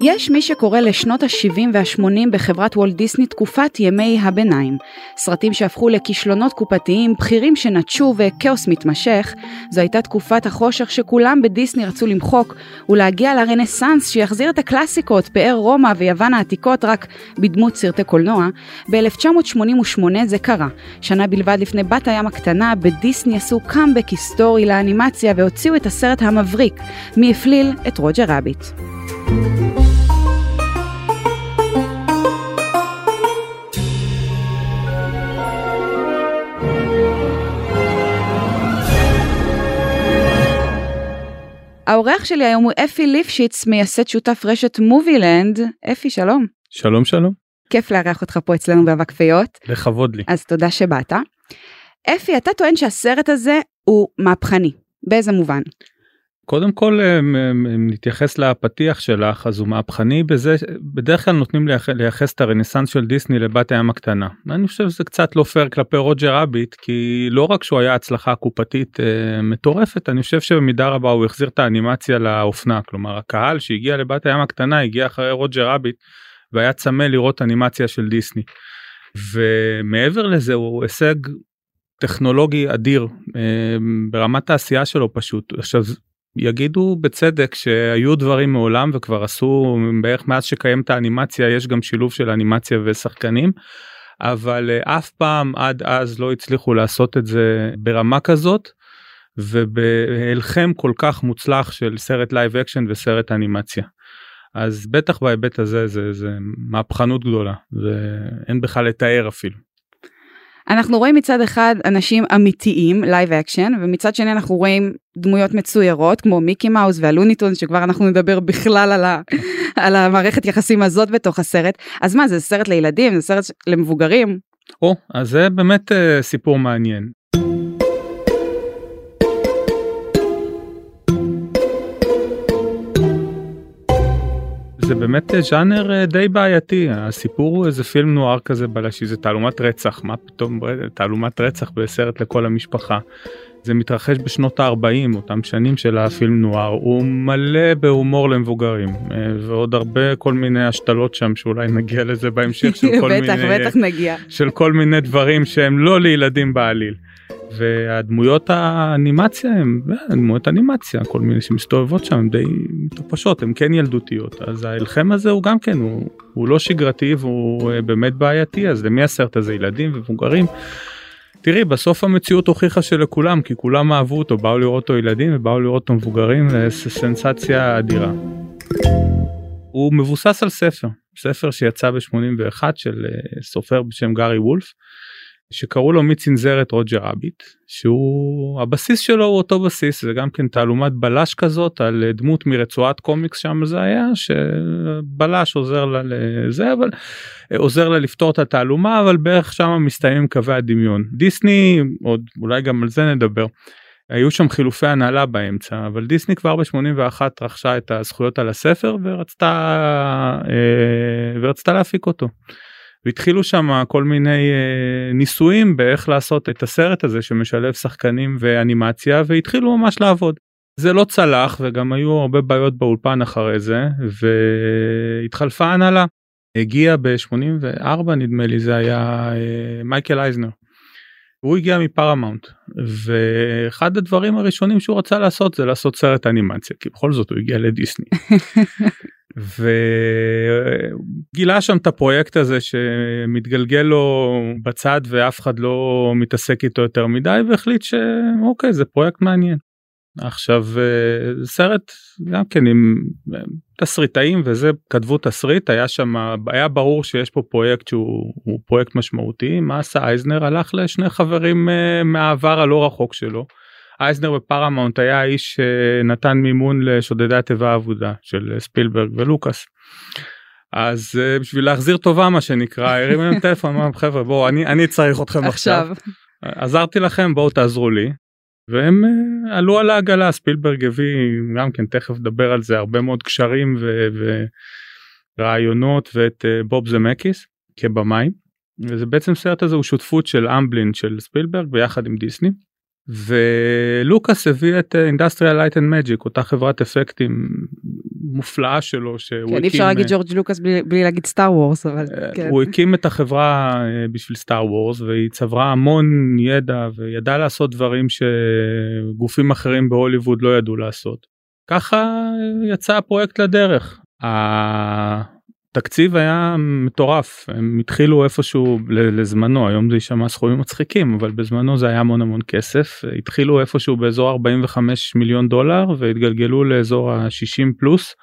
יש מי שקורא לשנות ה-70 וה-80 בחברת וולט דיסני תקופת ימי הביניים. סרטים שהפכו לכישלונות קופתיים, בכירים שנטשו וכאוס מתמשך. זו הייתה תקופת החושך שכולם בדיסני רצו למחוק ולהגיע לרנסאנס שיחזיר את הקלאסיקות, פאר רומא ויוון העתיקות רק בדמות סרטי קולנוע. ב-1988 זה קרה. שנה בלבד לפני בת הים הקטנה, בדיסני עשו קאמבק היסטורי לאנימציה והוציאו את הסרט המבריק, מי הפליל את רוג'ר רביט. האורח שלי היום הוא אפי ליפשיץ, מייסד שותף רשת מובילנד. אפי, שלום. שלום שלום. כיף לארח אותך פה אצלנו באבק פיות. לכבוד לי. אז תודה שבאת. אפי, אתה טוען שהסרט הזה הוא מהפכני. באיזה מובן? קודם כל אם נתייחס לפתיח שלך אז הוא מהפכני בזה בדרך כלל נותנים לייחס את הרנסאנס של דיסני לבת הים הקטנה. אני חושב שזה קצת לא פייר כלפי רוג'ר רביט כי לא רק שהוא היה הצלחה קופתית אה, מטורפת אני חושב שבמידה רבה הוא החזיר את האנימציה לאופנה כלומר הקהל שהגיע לבת הים הקטנה הגיע אחרי רוג'ר רביט והיה צמא לראות אנימציה של דיסני. ומעבר לזה הוא הישג טכנולוגי אדיר אה, ברמת העשייה שלו פשוט עכשיו יגידו בצדק שהיו דברים מעולם וכבר עשו בערך מאז שקיימת האנימציה יש גם שילוב של אנימציה ושחקנים. אבל אה, אף פעם עד אז לא הצליחו לעשות את זה ברמה כזאת ובהלחם כל כך מוצלח של סרט live action וסרט אנימציה. אז בטח בהיבט הזה זה, זה מהפכנות גדולה ואין בכלל לתאר אפילו. אנחנו רואים מצד אחד אנשים אמיתיים, live action, ומצד שני אנחנו רואים דמויות מצוירות כמו מיקי מאוס והלוניטונס שכבר אנחנו נדבר בכלל על, ה, על המערכת יחסים הזאת בתוך הסרט. אז מה זה סרט לילדים זה סרט למבוגרים? או אז זה באמת אה, סיפור מעניין. זה באמת ז'אנר אה, די בעייתי הסיפור הוא איזה פילם נוער כזה בלשי זה תעלומת רצח מה פתאום תעלומת רצח בסרט לכל המשפחה. זה מתרחש בשנות ה-40 אותם שנים של הפילם נוער הוא מלא בהומור למבוגרים אה, ועוד הרבה כל מיני השתלות שם שאולי נגיע לזה בהמשך של כל בטח, מיני בטח נגיע. של כל מיני דברים שהם לא לילדים בעליל. והדמויות האנימציה הם אה, דמויות אנימציה כל מיני שמסתובבות שם די מטופשות הם כן ילדותיות אז ההלחם הזה הוא גם כן הוא, הוא לא שגרתי והוא אה, באמת בעייתי אז למי הסרט הזה ילדים ומבוגרים. תראי בסוף המציאות הוכיחה שלכולם כי כולם אהבו אותו באו לראות אותו ילדים ובאו לראות אותו מבוגרים זה סנסציה אדירה. הוא מבוסס על ספר ספר שיצא ב-81 של אה, סופר בשם גארי וולף. שקראו לו מי צנזר את רוג'ר רביט שהוא הבסיס שלו הוא אותו בסיס זה גם כן תעלומת בלש כזאת על דמות מרצועת קומיקס שם זה היה שבלש עוזר לה לזה אבל עוזר לה לפתור את התעלומה אבל בערך שם מסתיימים קווי הדמיון דיסני עוד אולי גם על זה נדבר. היו שם חילופי הנהלה באמצע אבל דיסני כבר ב-81 רכשה את הזכויות על הספר ורצתה אה, ורצתה להפיק אותו. והתחילו שם כל מיני אה, ניסויים באיך לעשות את הסרט הזה שמשלב שחקנים ואנימציה והתחילו ממש לעבוד. זה לא צלח וגם היו הרבה בעיות באולפן אחרי זה והתחלפה הנהלה. הגיע ב-84 נדמה לי זה היה אה, מייקל אייזנר. הוא הגיע מפרמאונט ואחד הדברים הראשונים שהוא רצה לעשות זה לעשות סרט אנימציה כי בכל זאת הוא הגיע לדיסני. וגילה שם את הפרויקט הזה שמתגלגל לו בצד ואף אחד לא מתעסק איתו יותר מדי והחליט שאוקיי זה פרויקט מעניין. עכשיו אה, סרט גם כן עם אה, תסריטאים וזה כתבו תסריט היה שם היה ברור שיש פה פרויקט שהוא פרויקט משמעותי מה עשה אייזנר הלך לשני חברים אה, מהעבר הלא רחוק שלו. אייזנר בפרמאונט היה האיש שנתן מימון לשודדי התיבה האבודה של ספילברג ולוקאס. אז בשביל להחזיר טובה מה שנקרא הרים להם טלפון אמר להם חבר'ה בואו אני אני צריך אתכם עכשיו. עזרתי לכם בואו תעזרו לי. והם עלו על העגלה ספילברג הביא גם כן תכף נדבר על זה הרבה מאוד קשרים ורעיונות ואת בוב זמקיס כבמאי וזה בעצם סרט הזה הוא שותפות של אמבלין של ספילברג ביחד עם דיסני. ולוקאס הביא את Industrial Light and Magic אותה חברת אפקטים מופלאה שלו שהוא כן, אי אפשר להגיד ג'ורג' לוקאס בלי, בלי להגיד Star Wars אבל כן. הוא הקים את החברה בשביל סטאר וורס והיא צברה המון ידע וידעה לעשות דברים שגופים אחרים בהוליווד לא ידעו לעשות. ככה יצא הפרויקט לדרך. התקציב היה מטורף הם התחילו איפשהו לזמנו היום זה יישמע סכומים מצחיקים אבל בזמנו זה היה המון המון כסף התחילו איפשהו באזור 45 מיליון דולר והתגלגלו לאזור ה-60 פלוס.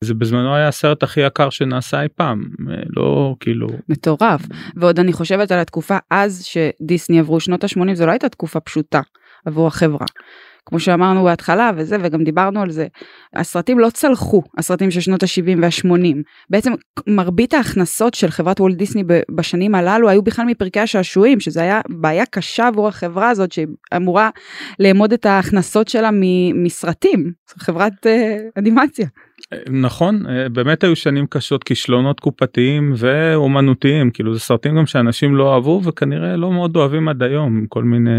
זה בזמנו היה הסרט הכי יקר שנעשה אי פעם לא כאילו מטורף ועוד אני חושבת על התקופה אז שדיסני עברו שנות ה-80 זו לא הייתה תקופה פשוטה עבור החברה. כמו שאמרנו בהתחלה וזה וגם דיברנו על זה הסרטים לא צלחו הסרטים של שנות ה-70 וה-80. בעצם מרבית ההכנסות של חברת וולט דיסני בשנים הללו היו בכלל מפרקי השעשועים שזה היה בעיה קשה עבור החברה הזאת שאמורה לאמוד את ההכנסות שלה מסרטים. חברת אה, אנימציה. נכון באמת היו שנים קשות כישלונות קופתיים ואומנותיים. כאילו זה סרטים גם שאנשים לא אהבו וכנראה לא מאוד אוהבים עד היום כל מיני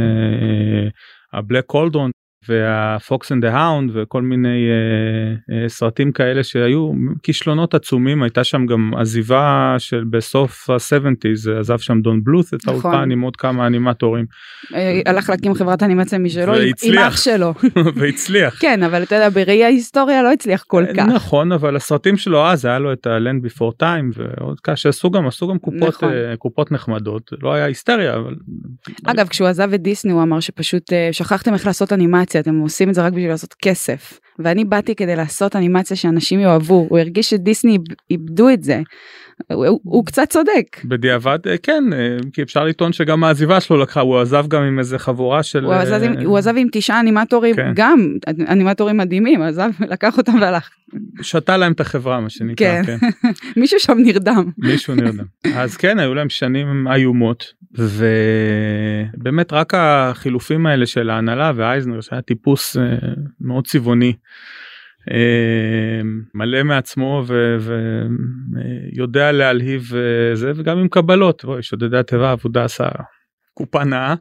ה Black Cauldron וה Fox and ה Hound וכל מיני אה, אה, סרטים כאלה שהיו כישלונות עצומים הייתה שם גם עזיבה של בסוף ה-70's עזב שם דון בלות' אה נכון. האולפן עם עוד כמה אנימטורים. אה, הלך להקים חברת אנימציה משלו עם אח שלו. והצליח. כן אבל אתה יודע בראי ההיסטוריה לא הצליח כל כך. נכון אבל הסרטים שלו אז היה לו את ה-land before time ועוד ככה שעשו גם עשו גם קופות נכון. uh, קופות נחמדות לא היה היסטריה אבל. אגב כשהוא עזב את דיסני הוא אמר שפשוט uh, שכחתם איך לעשות אנימציה. אנימציה אתם עושים את זה רק בשביל לעשות כסף ואני באתי כדי לעשות אנימציה שאנשים יאהבו הוא הרגיש שדיסני איבדו את זה. הוא, הוא קצת צודק. בדיעבד אה, כן אה, כי אפשר לטעון שגם העזיבה שלו לקחה הוא עזב גם עם איזה חבורה של הוא עזב עם, הוא עזב עם תשעה אנימטורים כן. גם אנימטורים מדהימים עזב לקח אותם והלך. שתה להם את החברה מה שנקרא. כן. כן. מישהו שם נרדם. מישהו נרדם. אז כן היו להם שנים איומות ובאמת רק החילופים האלה של ההנהלה ואייזנר שהיה טיפוס אה, מאוד צבעוני. אה, מלא מעצמו ויודע להלהיב זה וגם עם קבלות. שודדי התיבה עבודה עשה קופה נאה.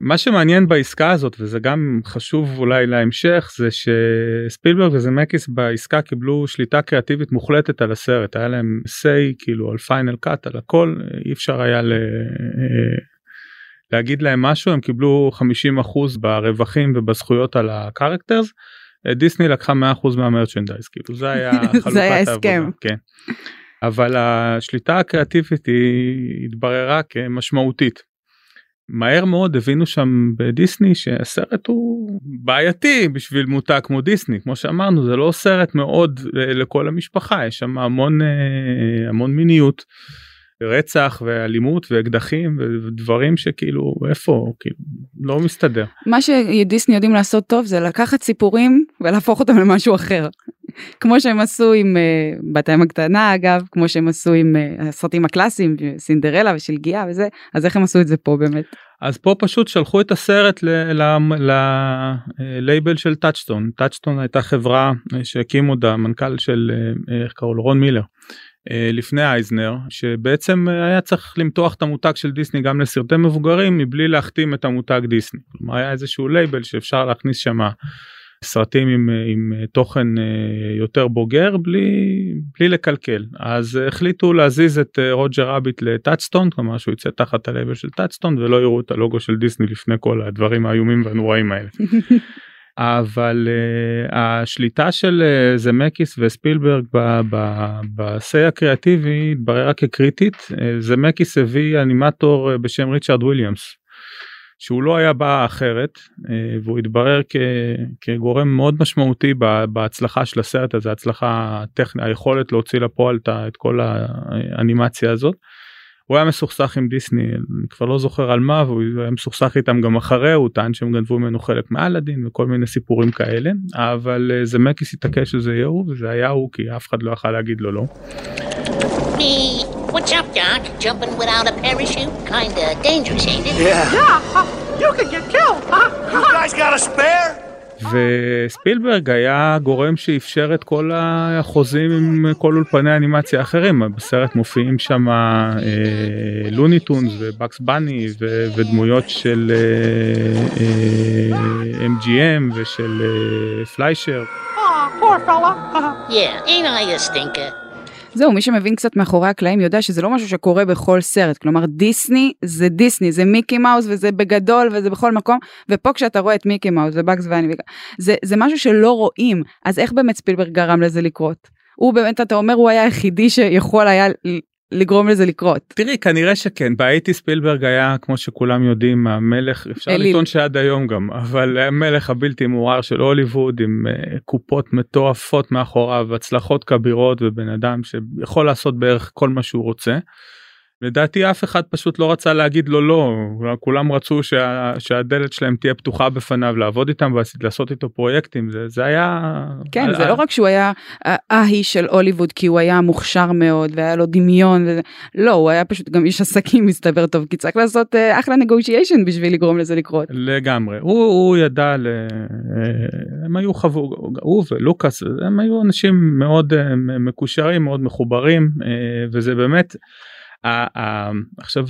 מה שמעניין בעסקה הזאת וזה גם חשוב אולי להמשך זה שספילברג וזמקיס בעסקה קיבלו שליטה קריאטיבית מוחלטת על הסרט. היה להם say כאילו על final cut על הכל. אי אפשר היה ל... להגיד להם משהו. הם קיבלו 50% ברווחים ובזכויות על ה characters. דיסני לקחה 100% מה merchandise כאילו זה היה זה היה הסכם. כן. אבל השליטה הקריאטיבית היא התבררה כמשמעותית. מהר מאוד הבינו שם בדיסני שהסרט הוא בעייתי בשביל מותג כמו דיסני כמו שאמרנו זה לא סרט מאוד לכל המשפחה יש שם המון אה, המון מיניות. רצח ואלימות ואקדחים ודברים שכאילו איפה כאילו לא מסתדר. מה שדיסני יודעים לעשות טוב זה לקחת סיפורים ולהפוך אותם למשהו אחר. כמו שהם עשו עם uh, בת הים הקטנה אגב כמו שהם עשו עם uh, הסרטים הקלאסיים סינדרלה ושלגיה וזה אז איך הם עשו את זה פה באמת. אז פה פשוט שלחו את הסרט ללייבל של טאצ'סטון טאצ'סטון הייתה חברה שהקים עוד המנכ"ל של איך קראו לו רון מילר אה, לפני אייזנר שבעצם היה צריך למתוח את המותג של דיסני גם לסרטי מבוגרים מבלי להכתים את המותג דיסני. כלומר היה איזשהו לייבל שאפשר להכניס שם סרטים עם, עם תוכן אה, יותר בוגר בלי, בלי לקלקל אז החליטו להזיז את אה, רוג'ר רביט לטאצסטון כלומר שהוא יצא תחת הלייבל של טאצסטון ולא יראו את הלוגו של דיסני לפני כל הדברים האיומים והנוראים האלה. אבל uh, השליטה של uh, זמקיס וספילברג ב say הקריאטיבי התבררה כקריטית uh, זמקיס הביא אנימטור בשם ריצ'רד וויליאמס שהוא לא היה בא אחרת והוא התברר כ, כגורם מאוד משמעותי בהצלחה של הסרט הזה הצלחה טכנית היכולת להוציא לפועל את כל האנימציה הזאת. הוא היה מסוכסך עם דיסני אני כבר לא זוכר על מה והוא היה מסוכסך איתם גם אחרי הוא טען שהם גנבו ממנו חלק מאלאדין וכל מיני סיפורים כאלה אבל אה, זה מקיס התעקש שזה יהיה הוא וזה היה הוא כי אף אחד לא יכל להגיד לו לא. What's up, Doc? Jumping without a parachute? Kinda dangerous, ain't it? Yeah. Yeah, you could get killed, huh? You guys got a spare? וספילברג היה גורם שאפשר את כל החוזים עם כל אולפני האנימציה האחרים בסרט מופיעים שם אה, לוניטונס ובקס בני ודמויות של אה, אה, MGM ושל אה, פליישר. Yeah, ain't I a stinker? זהו, מי שמבין קצת מאחורי הקלעים יודע שזה לא משהו שקורה בכל סרט, כלומר דיסני זה דיסני, זה מיקי מאוס וזה בגדול וזה בכל מקום, ופה כשאתה רואה את מיקי מאוס ובאגס ואני, זה, זה משהו שלא רואים, אז איך באמת ספילברג גרם לזה לקרות? הוא באמת, אתה אומר, הוא היה היחידי שיכול היה לגרום לזה לקרות. תראי כנראה שכן באייטי ספילברג היה כמו שכולם יודעים המלך אפשר אליל. לטעון שעד היום גם אבל המלך הבלתי מעורר של הוליווד עם uh, קופות מטורפות מאחוריו הצלחות כבירות ובן אדם שיכול לעשות בערך כל מה שהוא רוצה. לדעתי אף אחד פשוט לא רצה להגיד לו לא כולם רצו שה, שהדלת שלהם תהיה פתוחה בפניו לעבוד איתם ולעשות איתו פרויקטים זה זה היה כן על, זה על... לא רק שהוא היה האיש של הוליווד כי הוא היה מוכשר מאוד והיה לו דמיון וזה, לא הוא היה פשוט גם איש עסקים מסתבר טוב כי צריך לעשות uh, אחלה נגושיישן בשביל לגרום לזה לקרות לגמרי הוא, הוא ידע ל... אה, הם היו חבור הוא ולוקאס הם היו אנשים מאוד מקושרים מאוד מחוברים וזה באמת. עכשיו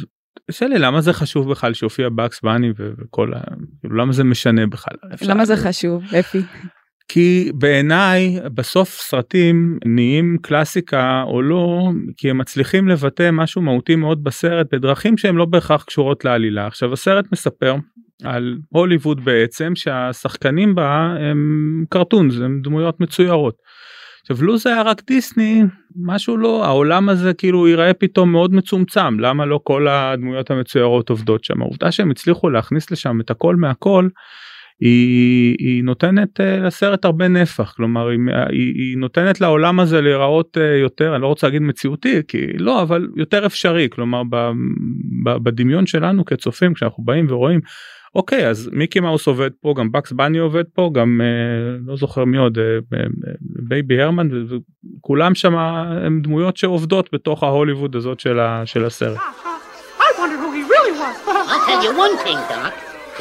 שאלה למה זה חשוב בכלל שהופיע בקס בני וכל ה... כאילו, למה זה משנה בכלל? למה זה חשוב אפי? כי בעיניי בסוף סרטים נהיים קלאסיקה או לא כי הם מצליחים לבטא משהו מהותי מאוד בסרט בדרכים שהן לא בהכרח קשורות לעלילה עכשיו הסרט מספר על הוליווד בעצם שהשחקנים בה הם קרטונס הם דמויות מצוירות. עכשיו לו זה היה רק דיסני משהו לא העולם הזה כאילו ייראה פתאום מאוד מצומצם. למה לא כל הדמויות המצוירות עובדות שם? העובדה שהם הצליחו להכניס לשם את הכל מהכל. היא, היא נותנת uh, לסרט הרבה נפח. כלומר היא, היא, היא נותנת לעולם הזה להיראות uh, יותר אני לא רוצה להגיד מציאותי כי לא אבל יותר אפשרי. כלומר ב, ב, בדמיון שלנו כצופים כשאנחנו באים ורואים אוקיי אז מיקי מאוס עובד פה גם בקס בני עובד פה גם אה, לא זוכר מי עוד אה, אה, בייבי הרמן וכולם שם הם דמויות שעובדות בתוך ההוליווד הזאת של, ה, של הסרט.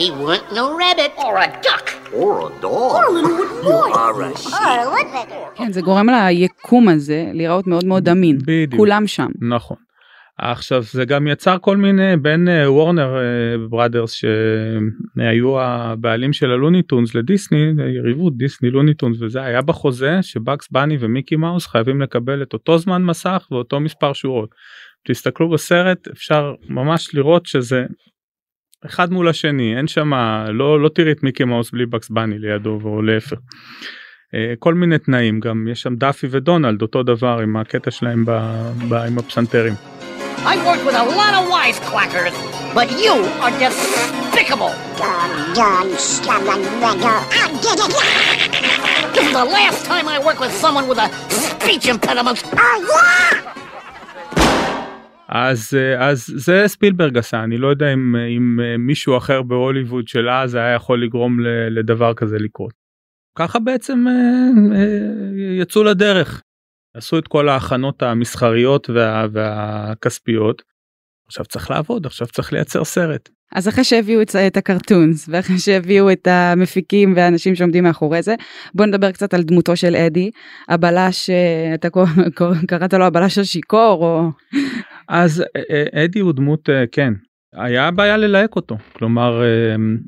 He weren't no rabbit or a duck or a dog or a little wooden boy or a sheep. כן, זה גורם ליקום הזה להיראות מאוד מאוד אמין. בדיוק. כולם שם. נכון. עכשיו זה גם יצר כל מיני בין וורנר בראדרס שהיו הבעלים של הלוניטונס לדיסני יריבות דיסני לוניטונס וזה היה בחוזה שבקס בני ומיקי מאוס חייבים לקבל את אותו זמן מסך ואותו מספר שורות. תסתכלו בסרט אפשר ממש לראות שזה אחד מול השני אין שם לא לא תראי את מיקי מאוס בלי בקס בני לידו או להפך. כל מיני תנאים גם יש שם דאפי ודונלד אותו דבר עם הקטע שלהם ב, ב, עם הפסנתרים. I worked with a lot of wisecrackers, but you are despicable. This is the last time I work with someone with a speech impediment. אז אז זה ספילברג עשה אני לא יודע אם אם מישהו אחר בהוליווד של אז היה יכול לגרום לדבר כזה לקרות. ככה בעצם יצאו לדרך עשו את כל ההכנות המסחריות וה, והכספיות. עכשיו צריך לעבוד עכשיו צריך לייצר סרט. אז אחרי שהביאו את, את הקרטונס ואחרי שהביאו את המפיקים והאנשים שעומדים מאחורי זה בוא נדבר קצת על דמותו של אדי הבלש אתה קראת לו הבלש השיכור או אז אדי הוא דמות כן היה בעיה ללהק אותו כלומר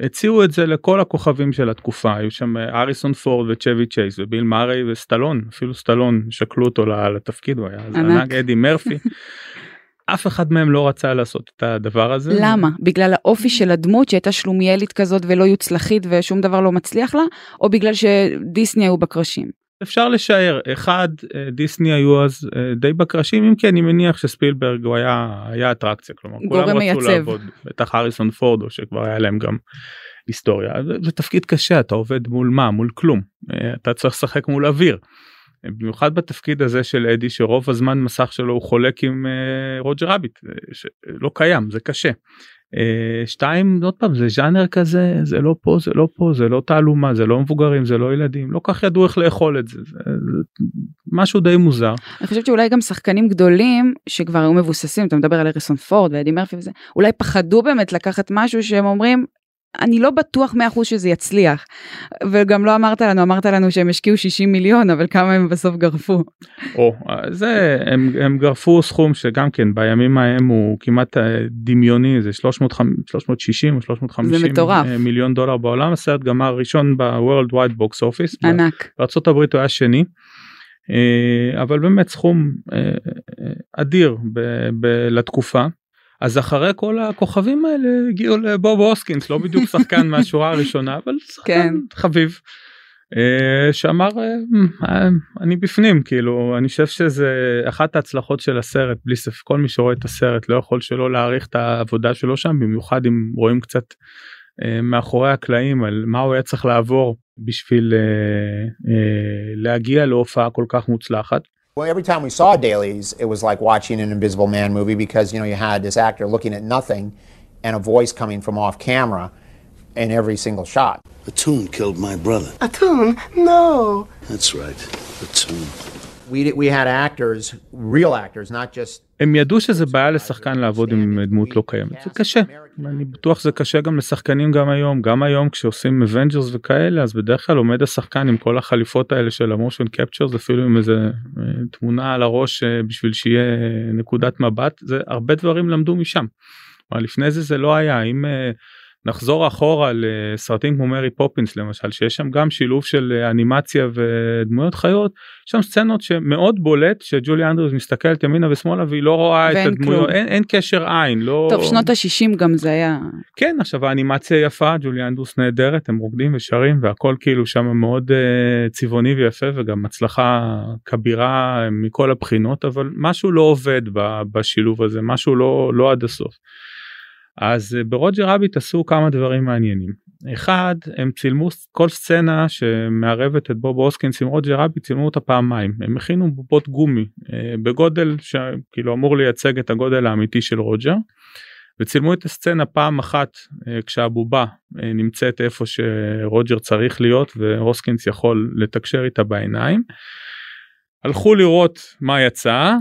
הציעו את זה לכל הכוכבים של התקופה היו שם אריסון פורד וצ'ווי צ'ייס וביל מארי וסטלון אפילו סטלון שקלו אותו לתפקיד הוא היה ענק אדי מרפי. אף אחד מהם לא רצה לעשות את הדבר הזה. למה? בגלל האופי של הדמות שהייתה שלומיאלית כזאת ולא יוצלחית ושום דבר לא מצליח לה או בגלל שדיסני היו בקרשים? אפשר לשער אחד אה, דיסני היו אז אה, די בקרשים אם כי אני מניח שספילברג הוא היה היה אטרקציה כלומר כולם רצו מייצב. לעבוד בטח הריסון פורד או שכבר היה להם גם היסטוריה זה תפקיד קשה אתה עובד מול מה מול כלום אה, אתה צריך לשחק מול אוויר. במיוחד בתפקיד הזה של אדי שרוב הזמן מסך שלו הוא חולק עם רוג'ר רביט שלא קיים זה קשה. אה, שתיים עוד פעם זה ז'אנר כזה זה לא פה זה לא פה זה לא תעלומה זה לא מבוגרים זה לא ילדים לא כך ידעו איך לאכול את זה, זה, זה משהו די מוזר. אני חושבת שאולי גם שחקנים גדולים שכבר היו מבוססים אתה מדבר על אריסון פורד ואדי מרפי וזה אולי פחדו באמת לקחת משהו שהם אומרים אני לא בטוח 100% שזה יצליח. וגם לא אמרת לנו, אמרת לנו שהם השקיעו 60 מיליון, אבל כמה הם בסוף גרפו. או, זה, הם, הם גרפו סכום שגם כן בימים ההם הוא כמעט אה, דמיוני, זה 360 או 350 אה, מיליון דולר בעולם, הסרט גמר ראשון ב-World Wide Box Office. ענק. בארה"ב הוא היה שני. אה, אבל באמת סכום אדיר ב- ב- לתקופה. אז אחרי כל הכוכבים האלה הגיעו לבוב אוסקינס לא בדיוק שחקן מהשורה הראשונה אבל שחקן כן. חביב. אה, שאמר אה, אני בפנים כאילו אני חושב שזה אחת ההצלחות של הסרט בלי ספק כל מי שרואה את הסרט לא יכול שלא להעריך את העבודה שלו שם במיוחד אם רואים קצת אה, מאחורי הקלעים על מה הוא היה צריך לעבור בשביל להגיע להופעה כל כך מוצלחת. Well, every time we saw dailies, it was like watching an Invisible Man movie because you know you had this actor looking at nothing, and a voice coming from off camera, in every single shot. A tune killed my brother. A tune? No. That's right, a tune. We we had actors, real actors, not just. הם ידעו שזה בעיה לשחקן לעבוד עם דמות לא קיימת. זה קשה. אני בטוח זה קשה גם לשחקנים גם היום. גם היום כשעושים אבנג'רס וכאלה אז בדרך כלל עומד השחקן עם כל החליפות האלה של ה motion capture אפילו עם איזה אה, תמונה על הראש אה, בשביל שיהיה נקודת מבט. זה הרבה דברים למדו משם. לפני זה זה לא היה. אם אה, נחזור אחורה לסרטים כמו מרי פופינס למשל שיש שם גם שילוב של אנימציה ודמויות חיות שם סצנות שמאוד בולט שג'ולי אנדרוז מסתכלת ימינה ושמאלה והיא לא רואה את הדמויות אין, אין קשר עין לא טוב שנות ה-60 גם זה היה כן עכשיו האנימציה יפה ג'ולי אנדרוס נהדרת הם רוקדים ושרים והכל כאילו שם מאוד uh, צבעוני ויפה וגם הצלחה כבירה מכל הבחינות אבל משהו לא עובד בשילוב הזה משהו לא לא עד הסוף. אז אה, ברוג'ר רביט עשו כמה דברים מעניינים. אחד הם צילמו כל סצנה שמערבת את בוב אוסקינס עם רוג'ר רביט צילמו אותה פעמיים הם הכינו בובות גומי אה, בגודל שכאילו אמור לייצג את הגודל האמיתי של רוג'ר. וצילמו את הסצנה פעם אחת אה, כשהבובה נמצאת איפה שרוג'ר צריך להיות ואוסקינס יכול לתקשר איתה בעיניים. הלכו לראות מה יצא,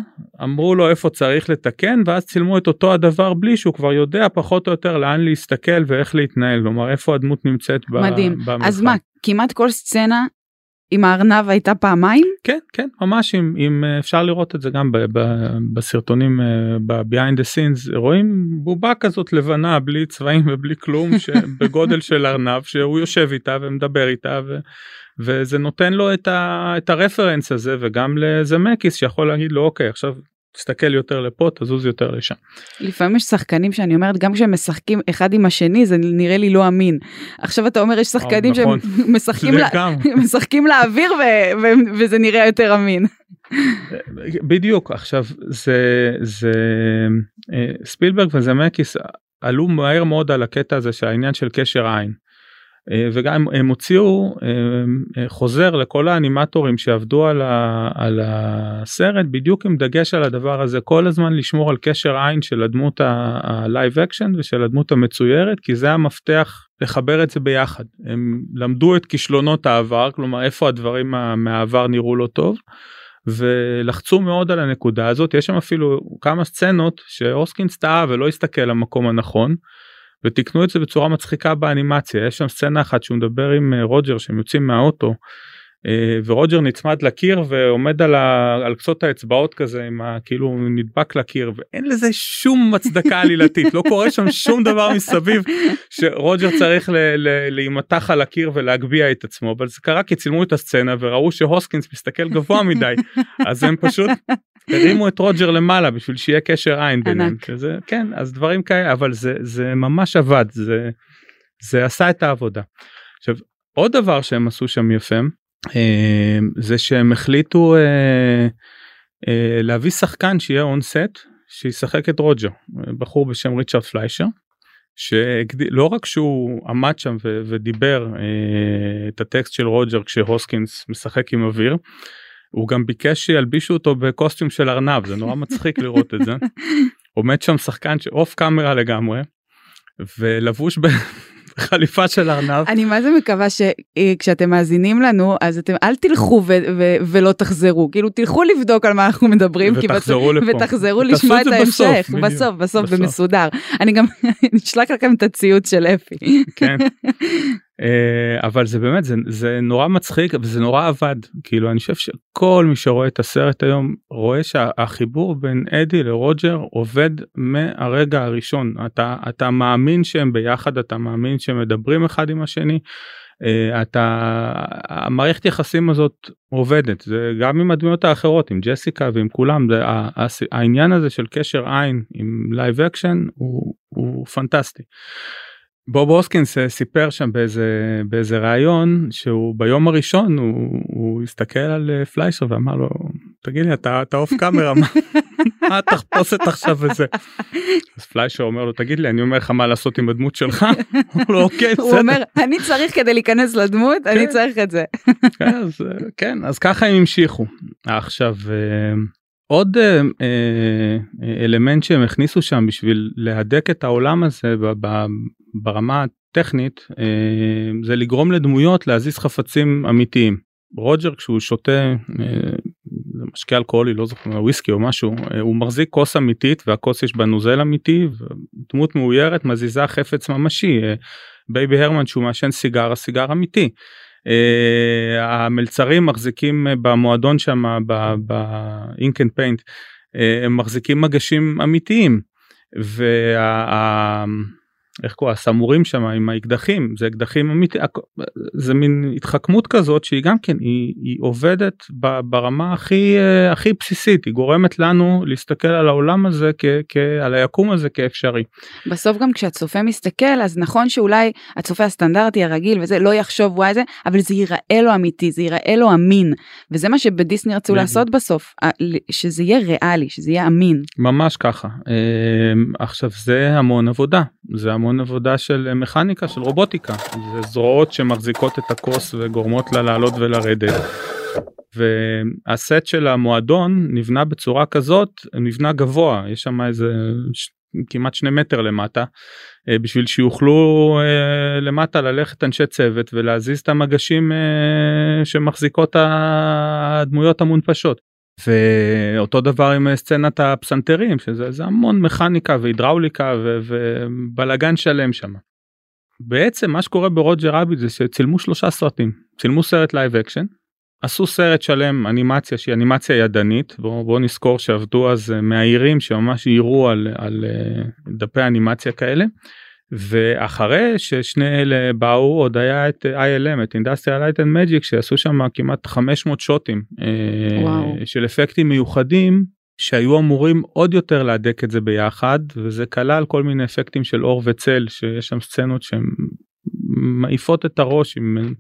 אמרו לו איפה צריך לתקן ואז צילמו את אותו הדבר בלי שהוא כבר יודע פחות או יותר לאן להסתכל ואיך להתנהל, כלומר איפה הדמות נמצאת מדהים. במרחב. אז מה, כמעט כל סצנה עם הארנב הייתה פעמיים? כן, כן, ממש אם, אם אפשר לראות את זה גם ב, ב, בסרטונים ב-behind the scenes, רואים בובה כזאת לבנה בלי צבעים ובלי כלום בגודל של ארנב שהוא יושב איתה ומדבר איתה. ו... וזה נותן לו את, ה, את הרפרנס הזה וגם לזמקיס שיכול להגיד לו אוקיי עכשיו תסתכל יותר לפה תזוז יותר לשם. לפעמים יש שחקנים שאני אומרת גם כשהם משחקים אחד עם השני זה נראה לי לא אמין. עכשיו אתה אומר יש שחקנים אה, נכון. שמשחקים לה, משחקים לאוויר ו, ו, וזה נראה יותר אמין. בדיוק עכשיו זה זה אה, ספילברג וזמקיס עלו מהר מאוד על הקטע הזה שהעניין של קשר עין. אה, וגם הם הוציאו אה, אה, חוזר לכל האנימטורים שעבדו על, ה, על הסרט בדיוק עם דגש על הדבר הזה כל הזמן לשמור על קשר עין של הדמות ה live action ושל הדמות המצוירת כי זה המפתח לחבר את זה ביחד הם למדו את כישלונות העבר כלומר איפה הדברים מהעבר נראו לא טוב. ולחצו מאוד על הנקודה הזאת יש שם אפילו כמה סצנות שהוסקינס טעה ולא הסתכל למקום הנכון ותיקנו את זה בצורה מצחיקה באנימציה. יש שם סצנה אחת שהוא מדבר עם אה, רוג'ר שהם יוצאים מהאוטו אה, ורוג'ר נצמד לקיר ועומד על, ה, על קצות האצבעות כזה עם ה, כאילו נדבק לקיר ואין לזה שום הצדקה עלילתית. לא קורה שם שום דבר מסביב שרוג'ר צריך להימתח על הקיר ולהגביה את עצמו. אבל זה קרה כי צילמו את הסצנה וראו שהוסקינס מסתכל גבוה מדי אז הם פשוט הרימו את רוג'ר למעלה בשביל שיהיה קשר עין ביניהם שזה כן אז דברים כאלה אבל זה זה ממש עבד זה זה עשה את העבודה. עכשיו עוד דבר שהם עשו שם יפה אה, זה שהם החליטו אה, אה, להביא שחקן שיהיה און סט שישחק את רוג'ר בחור בשם ריצ'רד פליישר. שלא רק שהוא עמד שם ו- ודיבר אה, את הטקסט של רוג'ר כשהוסקינס משחק עם אוויר הוא גם ביקש שילבישו אותו בקוסטיום של ארנב זה נורא מצחיק לראות את זה. עומד שם שחקן שאוף קאמרה לגמרי ולבוש חליפה של ארנב. אני מה זה מקווה שכשאתם מאזינים לנו אז אתם אל תלכו ו- ו- ולא תחזרו כאילו תלכו לבדוק על מה אנחנו מדברים ותחזרו בסוף- לפה. ותחזרו לשמוע את בסוף, ההמשך בדיוק. בסוף בסוף בסוף. במסודר אני גם אשלח לכם את הציוץ של אפי. כן. אה, אבל זה באמת זה, זה נורא מצחיק וזה נורא עבד כאילו אני חושב שכל מי שרואה את הסרט היום רואה שהחיבור בין אדי לרוג'ר עובד מהרגע הראשון אתה אתה מאמין שהם ביחד אתה מאמין שהם מדברים אחד עם השני. אה, אתה המערכת יחסים הזאת עובדת זה גם עם הדמויות האחרות עם ג'סיקה ועם כולם זה העניין הזה של קשר עין עם live action הוא, הוא פנטסטי. בוב הוסקינס סיפר שם באיזה באיזה ראיון שהוא ביום הראשון הוא, הוא הסתכל על אה, פליישר ואמר לו תגיד לי אתה אתה off camera מה מה התחפושת עכשיו וזה. אז פליישר אומר לו תגיד לי אני אומר לך מה לעשות עם הדמות שלך. הוא אוקיי הוא. אומר אני צריך כדי להיכנס לדמות אני כן. צריך את זה. כן, אז, אה, כן אז ככה הם המשיכו עכשיו אה, עוד אה, אה, אלמנט שהם הכניסו שם בשביל להדק את העולם הזה ב- ב- ברמה הטכנית אה, זה לגרום לדמויות להזיז חפצים אמיתיים. רוג'ר כשהוא שותה אה, משקה אלכוהולי לא זוכר וויסקי או משהו אה, הוא מחזיק כוס אמיתית והכוס יש בה נוזל אמיתי ודמות מאוירת מזיזה חפץ ממשי. אה, בייבי הרמן שהוא מעשן סיגר סיגר אמיתי. Uh, המלצרים מחזיקים אה, במועדון שם באינק אנד פיינט הם מחזיקים מגשים אמיתיים. וה... איך קוראים הסמורים שם עם האקדחים זה אקדחים אמיתיים זה מין התחכמות כזאת שהיא גם כן היא, היא עובדת ברמה הכי אה, הכי בסיסית היא גורמת לנו להסתכל על העולם הזה כ, כ, על היקום הזה כאפשרי. בסוף גם כשהצופה מסתכל אז נכון שאולי הצופה הסטנדרטי הרגיל וזה לא יחשוב וואי זה אבל זה ייראה לו אמיתי זה ייראה לו אמין וזה מה שבדיסני רצו. לעשות בסוף שזה יהיה ריאלי שזה יהיה אמין. ממש ככה אמ, עכשיו זה המון עבודה זה המון עבודה של מכניקה של רובוטיקה זה זרועות שמחזיקות את הכוס וגורמות לה לעלות ולרדת. והסט של המועדון נבנה בצורה כזאת נבנה גבוה יש שם איזה ש... כמעט שני מטר למטה אה, בשביל שיוכלו אה, למטה ללכת אנשי צוות ולהזיז את המגשים אה, שמחזיקות הדמויות המונפשות. ואותו דבר עם סצנת הפסנתרים שזה זה המון מכניקה והידראוליקה ובלאגן שלם שם. בעצם מה שקורה ברוג'ר רביט זה שצילמו שלושה סרטים צילמו סרט live action עשו סרט שלם אנימציה שהיא אנימציה ידנית בואו בוא נזכור שעבדו אז אה, מאיירים שממש איירו על, על אה, דפי אנימציה כאלה. ואחרי ששני אלה באו עוד היה את ILM את Industrial Light and Magic שעשו שם כמעט 500 שוטים אה, וואו. של אפקטים מיוחדים שהיו אמורים עוד יותר להדק את זה ביחד וזה כלל כל מיני אפקטים של אור וצל שיש שם סצנות שהן מעיפות את הראש עם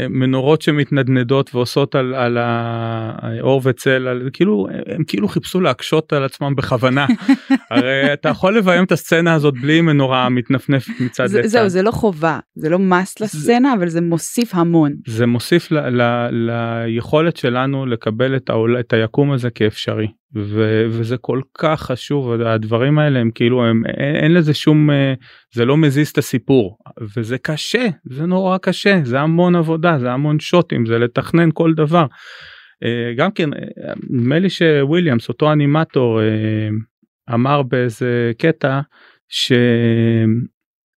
מנורות שמתנדנדות ועושות על, על האור וצל על, כאילו הם כאילו חיפשו להקשות על עצמם בכוונה הרי אתה יכול לביים את הסצנה הזאת בלי מנורה מתנפנפת מצד זה, לצד. זהו זה לא חובה זה לא מס לסצנה אבל זה מוסיף המון. זה מוסיף ל, ל, ליכולת שלנו לקבל את, העול, את היקום הזה כאפשרי ו, וזה כל כך חשוב הדברים האלה הם כאילו הם אין, אין לזה שום אה, זה לא מזיז את הסיפור וזה קשה זה נורא קשה זה המון עבודה זה המון שוטים זה לתכנן כל דבר. אה, גם כן אה, נדמה לי שוויליאמס אותו אנימטור אמר באיזה קטע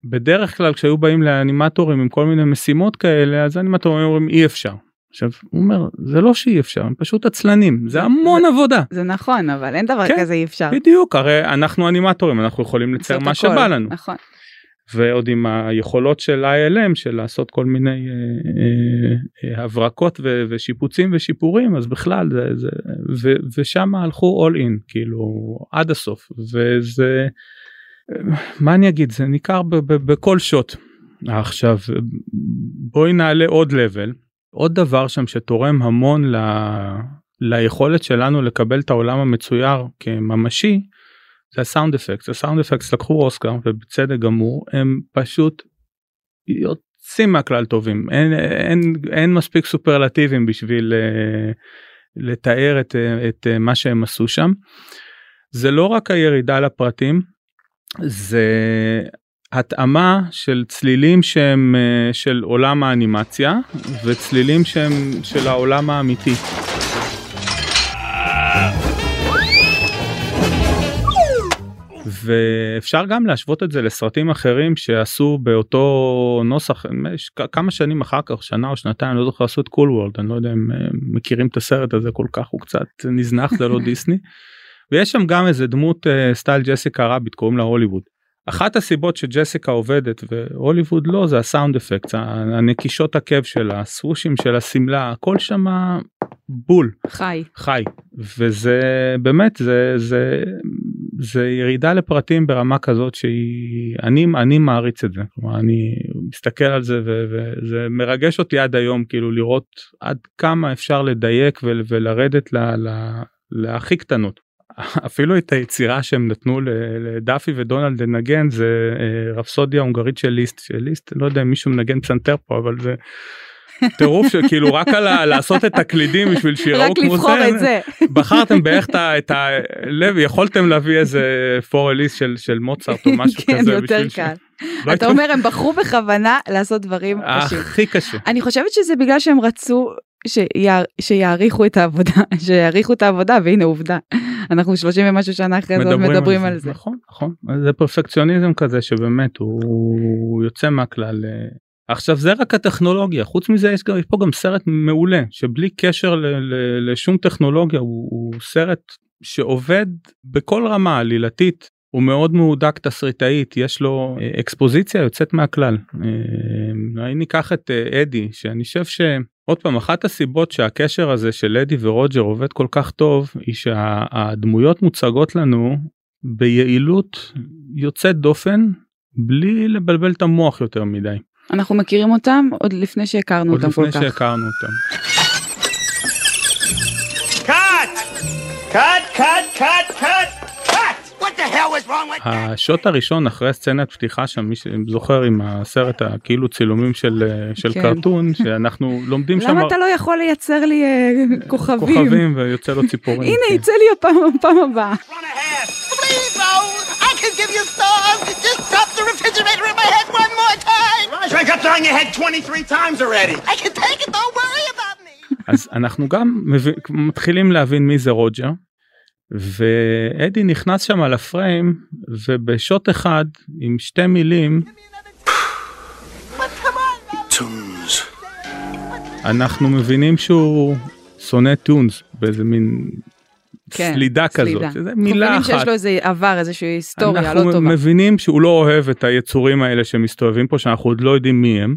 שבדרך כלל כשהיו באים לאנימטורים עם כל מיני משימות כאלה אז האנימטורים אומרים אי אפשר. עכשיו הוא אומר זה לא שאי אפשר הם פשוט עצלנים זה המון עבודה זה נכון אבל אין דבר כן, כזה אי אפשר. בדיוק הרי אנחנו אנימטורים אנחנו יכולים לצייר מה הכל. שבא לנו נכון. ועוד עם היכולות של ILM של לעשות כל מיני אה, אה, אה, הברקות ו- ושיפוצים ושיפורים אז בכלל זה, זה ו- ושם הלכו all in כאילו עד הסוף וזה מה אני אגיד זה ניכר ב- ב- בכל שוט. עכשיו בואי נעלה עוד level עוד דבר שם שתורם המון ל... ליכולת שלנו לקבל את העולם המצויר כממשי זה הסאונד אפקט הסאונד אפקט לקחו אוסקר ובצדק גמור הם פשוט יוצאים מהכלל טובים אין אין אין מספיק סופרלטיבים בשביל uh, לתאר את, uh, את uh, מה שהם עשו שם. זה לא רק הירידה לפרטים זה התאמה של צלילים שהם אה, של עולם האנימציה וצלילים שהם של העולם האמיתי. ואפשר גם להשוות את זה לסרטים אחרים שעשו באותו נוסח כמה שנים אחר כך שנה או שנתיים לא זוכר לעשות קול וולד אני לא יודע אם מכירים את הסרט הזה כל כך הוא קצת נזנח זה לא דיסני. ויש שם גם איזה דמות סטייל ג'סיקה רביט קוראים לה הוליווד. אחת הסיבות שג'סיקה עובדת והוליווד לא זה הסאונד אפקט הנקישות עקב שלה הסוושים של השמלה הכל שמה בול. חי. חי. וזה באמת זה זה זה ירידה לפרטים ברמה כזאת שהיא אני אני מעריץ את זה. כלומר אני מסתכל על זה וזה מרגש אותי עד היום כאילו לראות עד כמה אפשר לדייק ולרדת להכי קטנות. אפילו את היצירה שהם נתנו לדאפי ודונלד לנגן זה רפסודיה הונגרית של ליסט של ליסט לא יודע אם מישהו מנגן פסנתר פה אבל זה טירוף שכאילו רק על לעשות את הקלידים בשביל שיראו כמו זה בחרתם בערך את הלב יכולתם להביא איזה פורליס של של מוצרט או משהו כן, כזה. יותר קל. אתה אומר הם בחרו בכוונה לעשות דברים קשים. הכי קשה. אני חושבת שזה בגלל שהם רצו שיעריכו את העבודה שיעריכו את העבודה והנה עובדה אנחנו 30 ומשהו שנה אחרי זה מדברים על זה. נכון נכון זה פרפקציוניזם כזה שבאמת הוא יוצא מהכלל. עכשיו זה רק הטכנולוגיה חוץ מזה יש, גם, יש פה גם סרט מעולה שבלי קשר ל, ל, לשום טכנולוגיה הוא, הוא סרט שעובד בכל רמה עלילתית הוא מאוד מהודק תסריטאית יש לו אה, אקספוזיציה יוצאת מהכלל. אה, ניקח את אה, אדי שאני חושב שעוד פעם אחת הסיבות שהקשר הזה של אדי ורוג'ר עובד כל כך טוב היא שהדמויות מוצגות לנו ביעילות יוצאת דופן בלי לבלבל את המוח יותר מדי. אנחנו מכירים אותם עוד לפני שהכרנו אותם כל כך. עוד לפני שהכרנו אותם. השוט הראשון אחרי סצנת פתיחה שם מי שזוכר עם הסרט הכאילו צילומים של של כן. קרטון שאנחנו לומדים שם למה אתה לא יכול לייצר לי כוכבים כוכבים ויוצא לו ציפורים הנה יצא לי הפעם הפעם הבאה. upside your head 23 times already. I can take it, don't worry about me. אז אנחנו גם מתחילים להבין מי זה רוג'ר. ואדי נכנס שם על הפריים ובשוט אחד עם שתי מילים אנחנו מבינים שהוא שונא טונס באיזה מין כן, סלידה כזאת, שזה מילה אחת. אנחנו מבינים שיש לו איזה עבר, איזושהי היסטוריה לא טובה. אנחנו מבינים שהוא לא אוהב את היצורים האלה שמסתובבים פה, שאנחנו עוד לא יודעים מי הם.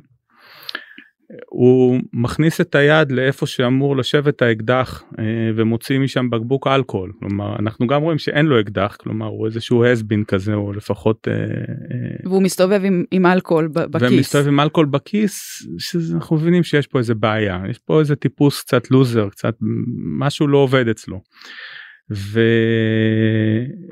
הוא מכניס את היד לאיפה שאמור לשבת האקדח אה, ומוציא משם בקבוק אלכוהול. כלומר אנחנו גם רואים שאין לו אקדח כלומר הוא איזשהו הסבין כזה או לפחות אה, אה, והוא מסתובב עם, עם אלכוהול בכיס. ומסתובב עם אלכוהול בכיס שאנחנו מבינים שיש פה איזה בעיה. יש פה איזה טיפוס קצת לוזר קצת משהו לא עובד אצלו.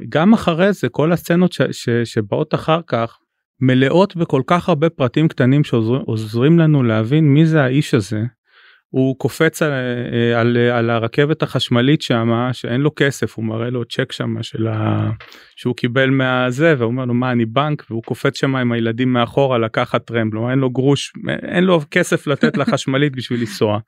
וגם אחרי זה כל הסצנות ש, ש, שבאות אחר כך מלאות בכל כך הרבה פרטים קטנים שעוזרים לנו להבין מי זה האיש הזה. הוא קופץ על, על, על הרכבת החשמלית שמה שאין לו כסף הוא מראה לו צ'ק שם של ה... שהוא קיבל מהזה והוא אומר לו מה אני בנק והוא קופץ שם עם הילדים מאחורה לקחת טרמפ לא אין לו גרוש אין לו כסף לתת לחשמלית בשביל לנסוע.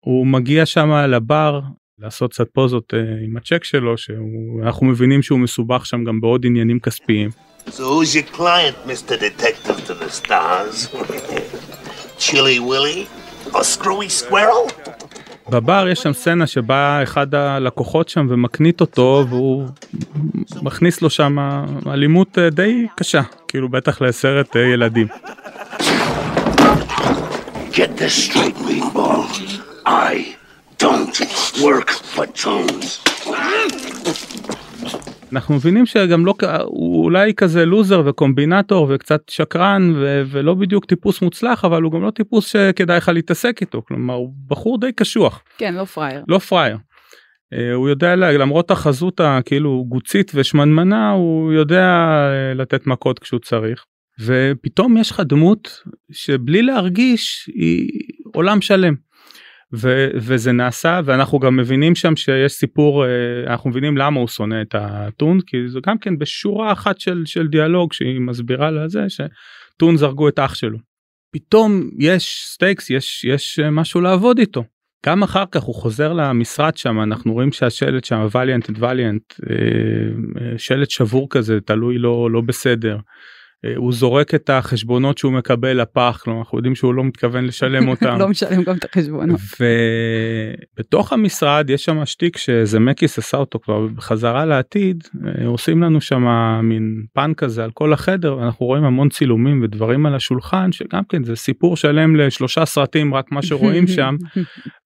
הוא מגיע שם לבר לעשות קצת פוזות עם הצ'ק שלו שאנחנו מבינים שהוא מסובך שם גם בעוד עניינים כספיים. So who's your client, Mr. Detective to the stars? Chili Willy? or screwy squirrel? בבר יש שם סצנה שבה אחד הלקוחות שם ומקנית אותו והוא מכניס לו שם אלימות די קשה כאילו בטח לסרט ילדים. Get this straight, meatball. I don't work for Jones. אנחנו מבינים שגם לא הוא אולי כזה לוזר וקומבינטור וקצת שקרן ו- ולא בדיוק טיפוס מוצלח אבל הוא גם לא טיפוס שכדאי לך להתעסק איתו כלומר הוא בחור די קשוח. כן לא פראייר. לא פראייר. Uh, הוא יודע למרות החזות הכאילו גוצית ושמנמנה הוא יודע uh, לתת מכות כשהוא צריך ופתאום יש לך דמות שבלי להרגיש היא עולם שלם. ו- וזה נעשה ואנחנו גם מבינים שם שיש סיפור אה, אנחנו מבינים למה הוא שונא את הטון כי זה גם כן בשורה אחת של של דיאלוג שהיא מסבירה לזה שטון זרגו את אח שלו. פתאום יש stakes יש יש משהו לעבוד איתו. גם אחר כך הוא חוזר למשרד שם אנחנו רואים שהשלט שם וליאנט את וליאנט שלט שבור כזה תלוי לא לא בסדר. אה, הוא זורק את החשבונות שהוא מקבל לפח כלומר אנחנו יודעים שהוא לא מתכוון לשלם אותם. לא משלם גם את החשבונות. ובתוך המשרד יש שם שטיק שזמקיס עשה אותו כבר בחזרה לעתיד אה, עושים לנו שם מין פן כזה על כל החדר ואנחנו רואים המון צילומים ודברים על השולחן שגם כן זה סיפור שלם לשלושה סרטים רק מה שרואים שם.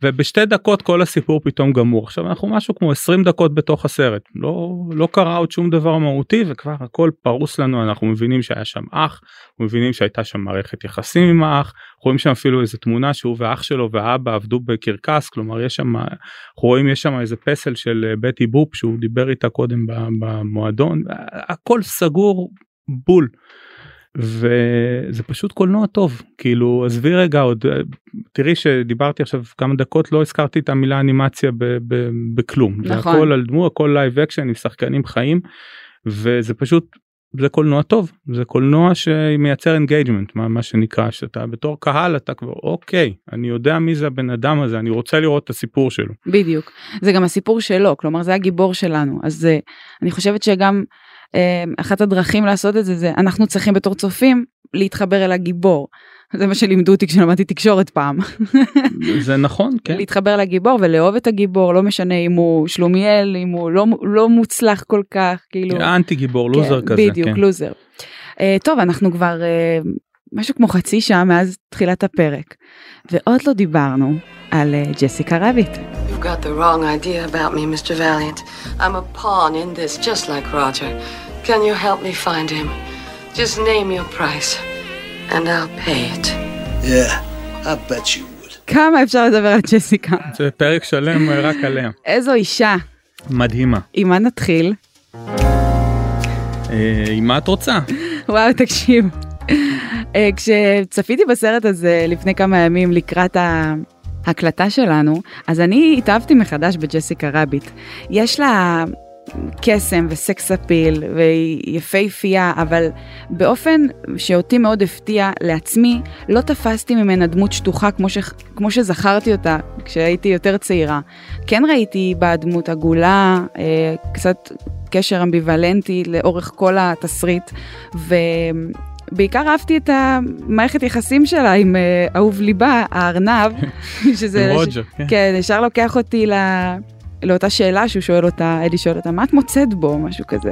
ובשתי דקות כל הסיפור פתאום גמור. עכשיו אנחנו משהו כמו 20 דקות בתוך הסרט. לא לא קרה עוד שום דבר מהותי וכבר הכל פרוס לנו אנחנו מבינים שהיה שם אח מבינים שהייתה שם מערכת יחסים עם האח רואים שם אפילו איזה תמונה שהוא ואח שלו והאבא עבדו בקרקס כלומר יש שם רואים יש שם איזה פסל של אה, בטי בופ שהוא דיבר איתה קודם במועדון הכל סגור בול. וזה פשוט קולנוע טוב כאילו עזבי רגע עוד אה, תראי שדיברתי עכשיו כמה דקות לא הזכרתי את המילה אנימציה בכלום נכון. זה הכל על דמו הכל live action עם שחקנים חיים וזה פשוט זה קולנוע טוב זה קולנוע שמייצר engagement מה, מה שנקרא שאתה בתור קהל אתה כבר אוקיי אני יודע מי זה הבן אדם הזה אני רוצה לראות את הסיפור שלו. בדיוק זה גם הסיפור שלו כלומר זה הגיבור שלנו אז uh, אני חושבת שגם uh, אחת הדרכים לעשות את זה זה אנחנו צריכים בתור צופים להתחבר אל הגיבור. זה מה שלימדו אותי כשלמדתי תקשורת פעם. זה נכון, כן. להתחבר לגיבור ולאהוב את הגיבור, לא משנה אם הוא שלומיאל, אם הוא לא, לא מוצלח כל כך, כאילו. אנטי גיבור, לוזר כן, כזה. בדיוק, כן. לוזר. Uh, טוב, אנחנו כבר uh, משהו כמו חצי שעה מאז תחילת הפרק, ועוד לא דיברנו על uh, ג'סיקה רביט. You've got the wrong idea about me, Mr. Valiant. I'm a pawn in this, just like Roger. Can you help me find him? Just name your price. And I'll pay it. Yeah, I bet you would. כמה אפשר לדבר על ג'סיקה? זה פרק שלם רק עליה. איזו אישה. מדהימה. עם מה נתחיל? אה, עם מה את רוצה? וואו, תקשיב. אה, כשצפיתי בסרט הזה לפני כמה ימים לקראת ההקלטה שלנו, אז אני התאהבתי מחדש בג'סיקה רביט. יש לה קסם וסקס אפיל והיא יפהפייה, אבל באופן שאותי מאוד הפתיע לעצמי, לא תפסתי ממנה דמות שטוחה כמו, ש... כמו שזכרתי אותה כשהייתי יותר צעירה. כן ראיתי בה דמות עגולה, אה, קצת קשר אמביוולנטי לאורך כל התסריט, ו... בעיקר אהבתי את המערכת יחסים שלה עם uh, אהוב ליבה, הארנב, שזה... רוג'ר, כן. כן, ישר לוקח אותי ל... לאותה שאלה שהוא שואל אותה, אדי שואל אותה, מה את מוצאת בו? משהו כזה.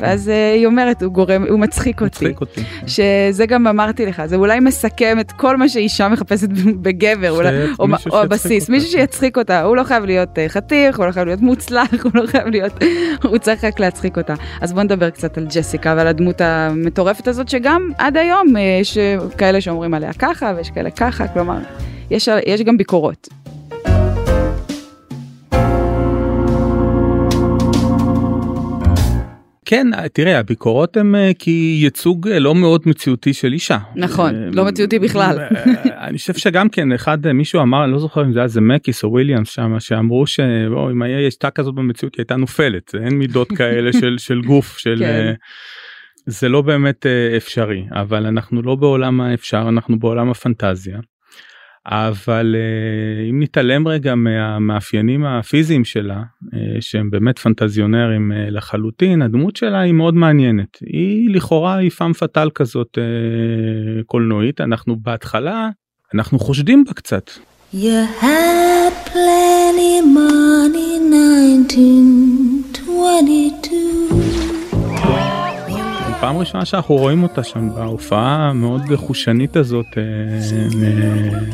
ואז אה, היא אומרת, הוא גורם, הוא מצחיק אותי. מצחיק אותי. שזה גם אמרתי לך, זה אולי מסכם את כל מה שאישה מחפשת בגבר, אולי, או, או הבסיס, מישהו שיצחיק אותה. הוא לא חייב להיות אה, חתיך, הוא לא חייב להיות מוצלח, הוא לא חייב להיות, הוא צריך רק להצחיק אותה. אז בוא נדבר קצת על ג'סיקה ועל הדמות המטורפת הזאת, שגם עד היום אה, יש כאלה שאומרים עליה ככה ויש כאלה ככה, כלומר, יש, יש גם ביקורות. כן תראה הביקורות הם אה, כי ייצוג אה, לא מאוד מציאותי של אישה. נכון לא מציאותי בכלל. אה, אני חושב שגם כן אחד מישהו אמר אני לא זוכר אם זה היה זה מקיס או וויליאמס שם שאמרו שאם היה השתה כזאת במציאות היא הייתה נופלת אין מידות כאלה של של גוף של. כן. זה לא באמת אפשרי אבל אנחנו לא בעולם האפשר אנחנו בעולם הפנטזיה. אבל אה, אם נתעלם רגע מהמאפיינים הפיזיים שלה אה, שהם באמת פנטזיונרים אה, לחלוטין הדמות שלה היא מאוד מעניינת. היא לכאורה היא פאם פאטל כזאת קולנועית. אנחנו בהתחלה אנחנו חושדים בה קצת. You had plenty money 1922 פעם ראשונה שאנחנו רואים אותה שם בהופעה המאוד חושנית הזאת אה,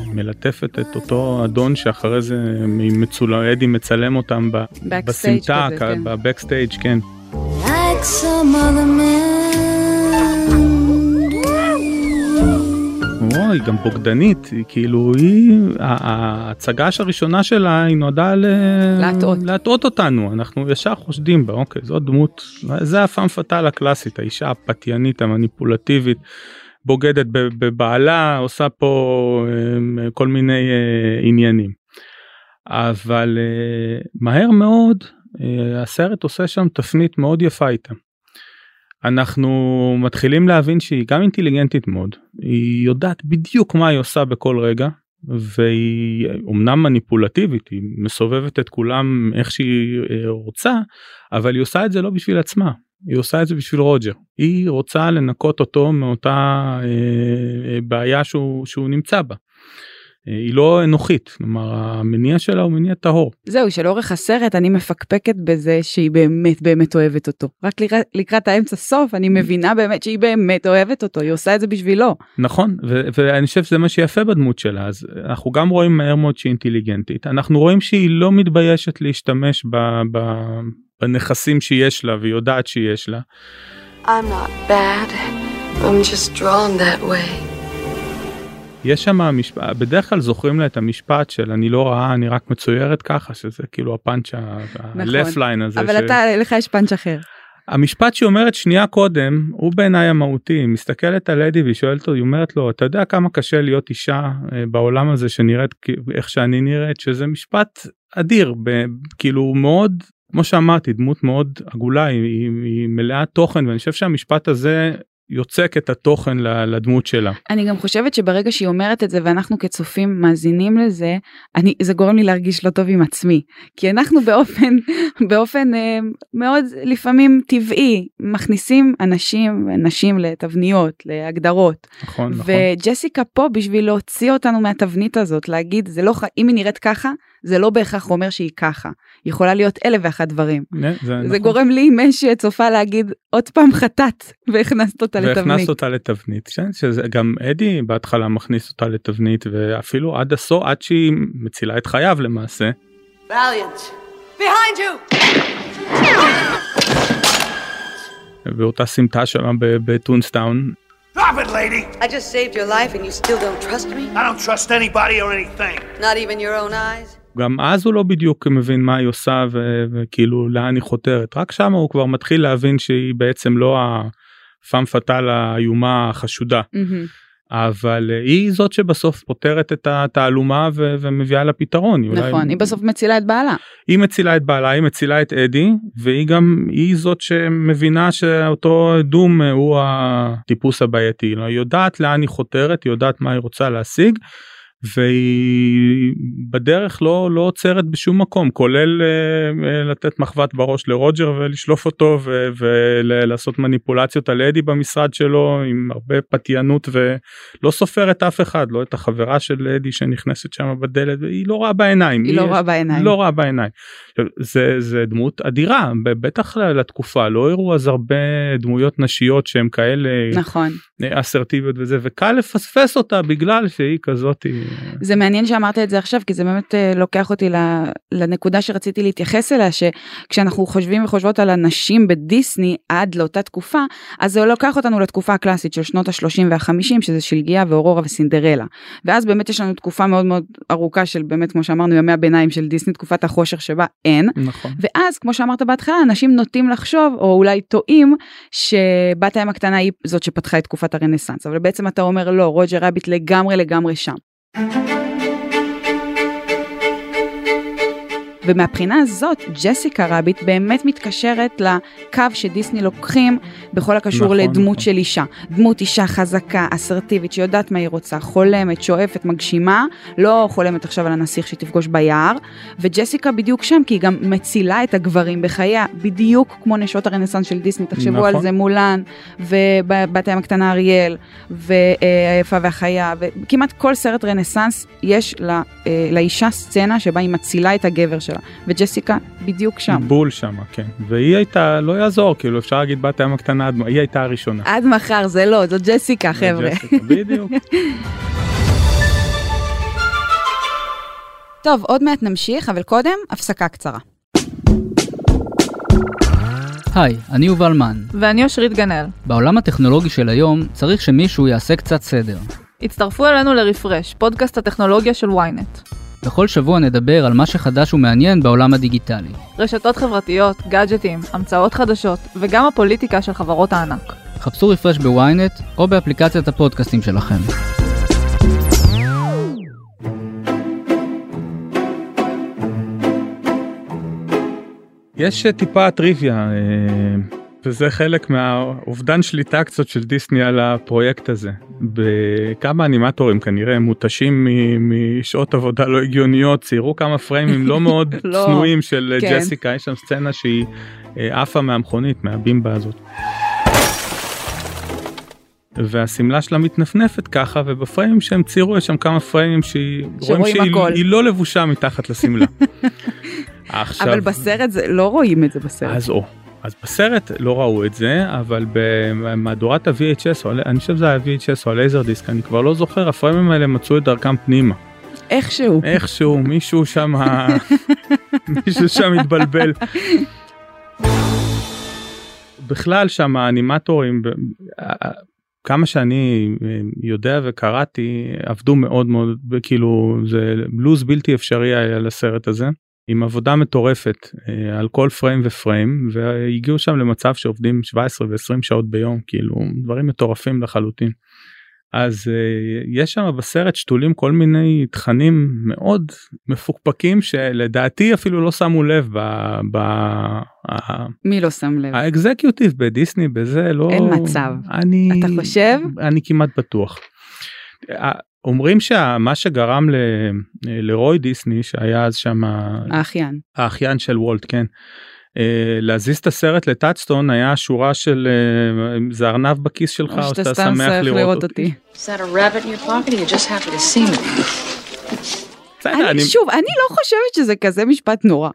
מלטפת את אותו אדון שאחרי זה מצול... אדי מצלם אותם בסמטה כן. בבקסטייג' כן. Like היא גם בוגדנית היא כאילו היא ההצגה הראשונה שלה היא נועדה להטעות להטעות אותנו אנחנו ישר חושדים בה אוקיי זאת דמות זה הפעם פאטל הקלאסית האישה הפתיינית המניפולטיבית בוגדת בבעלה עושה פה כל מיני אה, עניינים. אבל uh, מהר מאוד uh, הסרט עושה שם תפנית מאוד יפה איתה. אנחנו מתחילים להבין שהיא גם אינטליגנטית מאוד היא יודעת בדיוק מה היא עושה בכל רגע והיא אומנם מניפולטיבית היא מסובבת את כולם איך שהיא רוצה אבל היא עושה את זה לא בשביל עצמה היא עושה את זה בשביל רוג'ר היא רוצה לנקות אותו מאותה אה, בעיה שהוא, שהוא נמצא בה. אה, היא לא אנוכית כלומר המניע שלה הוא מניע טהור. זהו שלאורך הסרט אני מפקפקת בזה שהיא באמת באמת אוהבת אותו רק לקראת, לקראת האמצע סוף אני מבינה באמת שהיא באמת אוהבת אותו היא עושה את זה בשבילו. נכון ו- ואני חושב שזה מה שיפה בדמות שלה אז אנחנו גם רואים מהר מאוד שהיא אינטליגנטית אנחנו רואים שהיא לא מתביישת להשתמש ב- ב- בנכסים שיש לה והיא יודעת שיש לה. I'm not bad. I'm just drawn that way. יש שם משפט בדרך כלל זוכרים לה את המשפט של אני לא רעה אני רק מצוירת ככה שזה כאילו הפאנץ' הלף ליין הזה. אבל ש... אתה לך יש פאנץ' אחר. המשפט שהיא אומרת שנייה קודם הוא בעיניי המהותי היא מסתכלת על אדי והיא שואלת אותו היא אומרת לו אתה יודע כמה קשה להיות אישה אה, בעולם הזה שנראית איך שאני נראית שזה משפט אדיר ב, כאילו מאוד כמו שאמרתי דמות מאוד עגולה היא, היא, היא מלאה תוכן ואני חושב שהמשפט הזה יוצק את התוכן לדמות שלה. אני גם חושבת שברגע שהיא אומרת את זה ואנחנו כצופים מאזינים לזה, אני, זה גורם לי להרגיש לא טוב עם עצמי. כי אנחנו באופן, באופן אה, מאוד לפעמים טבעי מכניסים אנשים, נשים לתבניות, להגדרות. נכון, נכון. וג'סיקה פה בשביל להוציא אותנו מהתבנית הזאת, להגיד זה לא, אם היא נראית ככה, זה לא בהכרח אומר שהיא ככה. היא יכולה להיות אלף ואחת דברים. זה, זה נכון. גורם לי משי צופה להגיד עוד פעם חטאת והכנסת אותה לתבנית. והכנסת אותה לתבנית. כן, שזה גם אדי בהתחלה מכניס אותה לתבנית ואפילו עד הסוף עד שהיא מצילה את חייו למעשה. Valiant. Behind you! באותה סמטה שם בטונסטאון. Drop it, lady! I just saved your life and you still don't trust me? I don't trust anybody or anything. Not even your own eyes? גם אז הוא לא בדיוק מבין מה היא עושה ו- וכאילו לאן היא חותרת רק שם הוא כבר מתחיל להבין שהיא בעצם לא הפאם פאטאל האיומה החשודה מהמם. אבל אה, היא זאת שבסוף פותרת את התעלומה ו- ומביאה לה פתרון. היא אולי- נכון, היא בסוף מצילה את בעלה. היא מצילה את בעלה היא מצילה את אדי והיא גם היא זאת שמבינה שאותו דום אה, הוא הטיפוס הבעייתי היא יודעת לאן היא חותרת היא יודעת מה היא רוצה להשיג. והיא בדרך לא לא עוצרת בשום מקום כולל uh, uh, לתת מחבת בראש לרוג'ר ולשלוף אותו ו- ולעשות מניפולציות על אדי במשרד שלו עם הרבה פתיינות ולא סופרת אף אחד לא את החברה של אדי שנכנסת שם בדלת והיא לא רואה בעיניים היא לא יש- רואה בעיניים. לא רואה בעיניים. זה זה דמות אדירה בטח לתקופה לא הראו אז הרבה דמויות נשיות שהם כאלה נכון. אסרטיביות וזה וקל לפספס אותה בגלל שהיא כזאת. זה מעניין שאמרת את זה עכשיו כי זה באמת אה, לוקח אותי לנקודה שרציתי להתייחס אליה שכשאנחנו חושבים וחושבות על הנשים בדיסני עד לאותה תקופה אז זה לוקח אותנו לתקופה הקלאסית של שנות ה-30 וה-50 שזה שלגיה ואורורה וסינדרלה ואז באמת יש לנו תקופה מאוד מאוד ארוכה של באמת כמו שאמרנו ימי הביניים של דיסני תקופת החושך שבה אין נכון. ואז כמו שאמרת בהתחלה אנשים נוטים לחשוב או אולי טועים שבת הים הקטנה היא זאת שפתחה את תקופת הרנסאנס אבל בעצם אתה אומר לא רוג'ר רביט לגמרי לגמרי שם. Thank you. ומהבחינה הזאת ג'סיקה רביט באמת מתקשרת לקו שדיסני לוקחים בכל הקשור נכון, לדמות נכון. של אישה. דמות אישה חזקה, אסרטיבית, שיודעת מה היא רוצה, חולמת, שואפת, מגשימה, לא חולמת עכשיו על הנסיך שתפגוש ביער, וג'סיקה בדיוק שם כי היא גם מצילה את הגברים בחייה, בדיוק כמו נשות הרנסאנס של דיסני, תחשבו נכון. על זה מולן, ובת הים הקטנה אריאל, והיפה והחיה, וכמעט כל סרט רנסאנס יש לה, אה, לאישה סצנה שבה היא מצילה את הגבר שלה, וג'סיקה בדיוק שם. בול שם כן והיא הייתה לא יעזור כאילו אפשר להגיד בת הים הקטנה עד- היא הייתה הראשונה. עד מחר זה לא, זאת ג'סיקה חבר'ה. ג'סיקה, בדיוק. טוב, עוד מעט נמשיך, אבל קודם, הפסקה קצרה. היי, אני יובל מן. ואני אושרית גנאל. בעולם הטכנולוגי של היום צריך שמישהו יעשה קצת סדר. הצטרפו אלינו לרפרש, פודקאסט הטכנולוגיה של ynet. בכל שבוע נדבר על מה שחדש ומעניין בעולם הדיגיטלי. רשתות חברתיות, גאדג'טים, המצאות חדשות, וגם הפוליטיקה של חברות הענק. חפשו רפרש בוויינט או באפליקציית הפודקאסטים שלכם. יש טיפה טריוויה. אה, וזה חלק מהאובדן שליטה קצת של דיסני על הפרויקט הזה. בכמה אנימטורים כנראה מותשים משעות עבודה לא הגיוניות ציירו כמה פריימים לא מאוד לא, צנועים של כן. ג'סיקה יש שם סצנה שהיא אה, עפה מהמכונית מהבימבה הזאת. והשמלה שלה מתנפנפת ככה ובפריימים שהם ציירו יש שם כמה פריימים שהיא רואים שרואים שהיא לא לבושה מתחת לשמלה. עכשיו אבל בסרט זה לא רואים את זה בסרט. אז או אז בסרט לא ראו את זה אבל במהדורת ה-VHS אני חושב שזה היה VHS או הלייזר דיסק אני כבר לא זוכר הפריימים האלה מצאו את דרכם פנימה איכשהו. איכשהו מישהו שם מישהו שם התבלבל. בכלל שם האנימטורים כמה שאני אה, יודע וקראתי עבדו מאוד מאוד כאילו זה לוז בלתי אפשרי היה לסרט הזה עם עבודה מטורפת אה, על כל פריים ופריים והגיעו שם למצב שעובדים 17 ו-20 שעות ביום כאילו דברים מטורפים לחלוטין. אז uh, יש שם בסרט שתולים כל מיני תכנים מאוד מפוקפקים שלדעתי אפילו לא שמו לב ב... ב מי לא שם לב? האקזקיוטיב בדיסני בזה לא אין מצב. אני אתה חושב? אני כמעט בטוח. אומרים שמה שגרם ל, לרוי דיסני שהיה אז שם האחיין. האחיין של וולט כן. אה, להזיז את הסרט לטאצטון היה שורה של אה, זה ארנב בכיס שלך או שאתה שמח לראות לראות אותי. שוב, אני לא חושבת שזה כזה משפט נורא.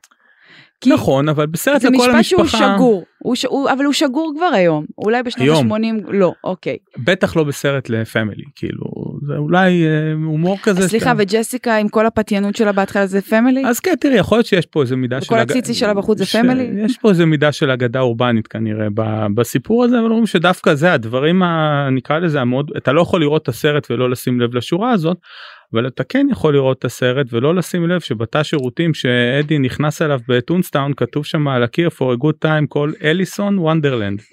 כי נכון אבל בסרט זה לכל משפט שהוא המשפחה שגור, הוא ש- הוא- אבל הוא שגור כבר היום, אולי בשנות היום. ה-80, לא, אוקיי. בטח לא בסרט ל family כאילו זה אולי אה, הומור כזה. סליחה, סתם. וג'סיקה עם כל הפתיינות שלה בהתחלה זה family? אז כן תראי יכול להיות שיש פה איזה מידה של וכל הציצי שלה בחוץ זה ש- family? יש פה איזה מידה של אגדה אורבנית כנראה ב- בסיפור הזה אבל אומרים שדווקא זה הדברים ה- נקרא לזה המאוד אתה לא יכול לראות את הסרט ולא לשים לב לשורה הזאת. אבל אתה כן יכול לראות את הסרט ולא לשים לב שבתא שירותים שאדי נכנס אליו ב Toontown כתוב שם על הקיר for a good time call Allyson Wonderland.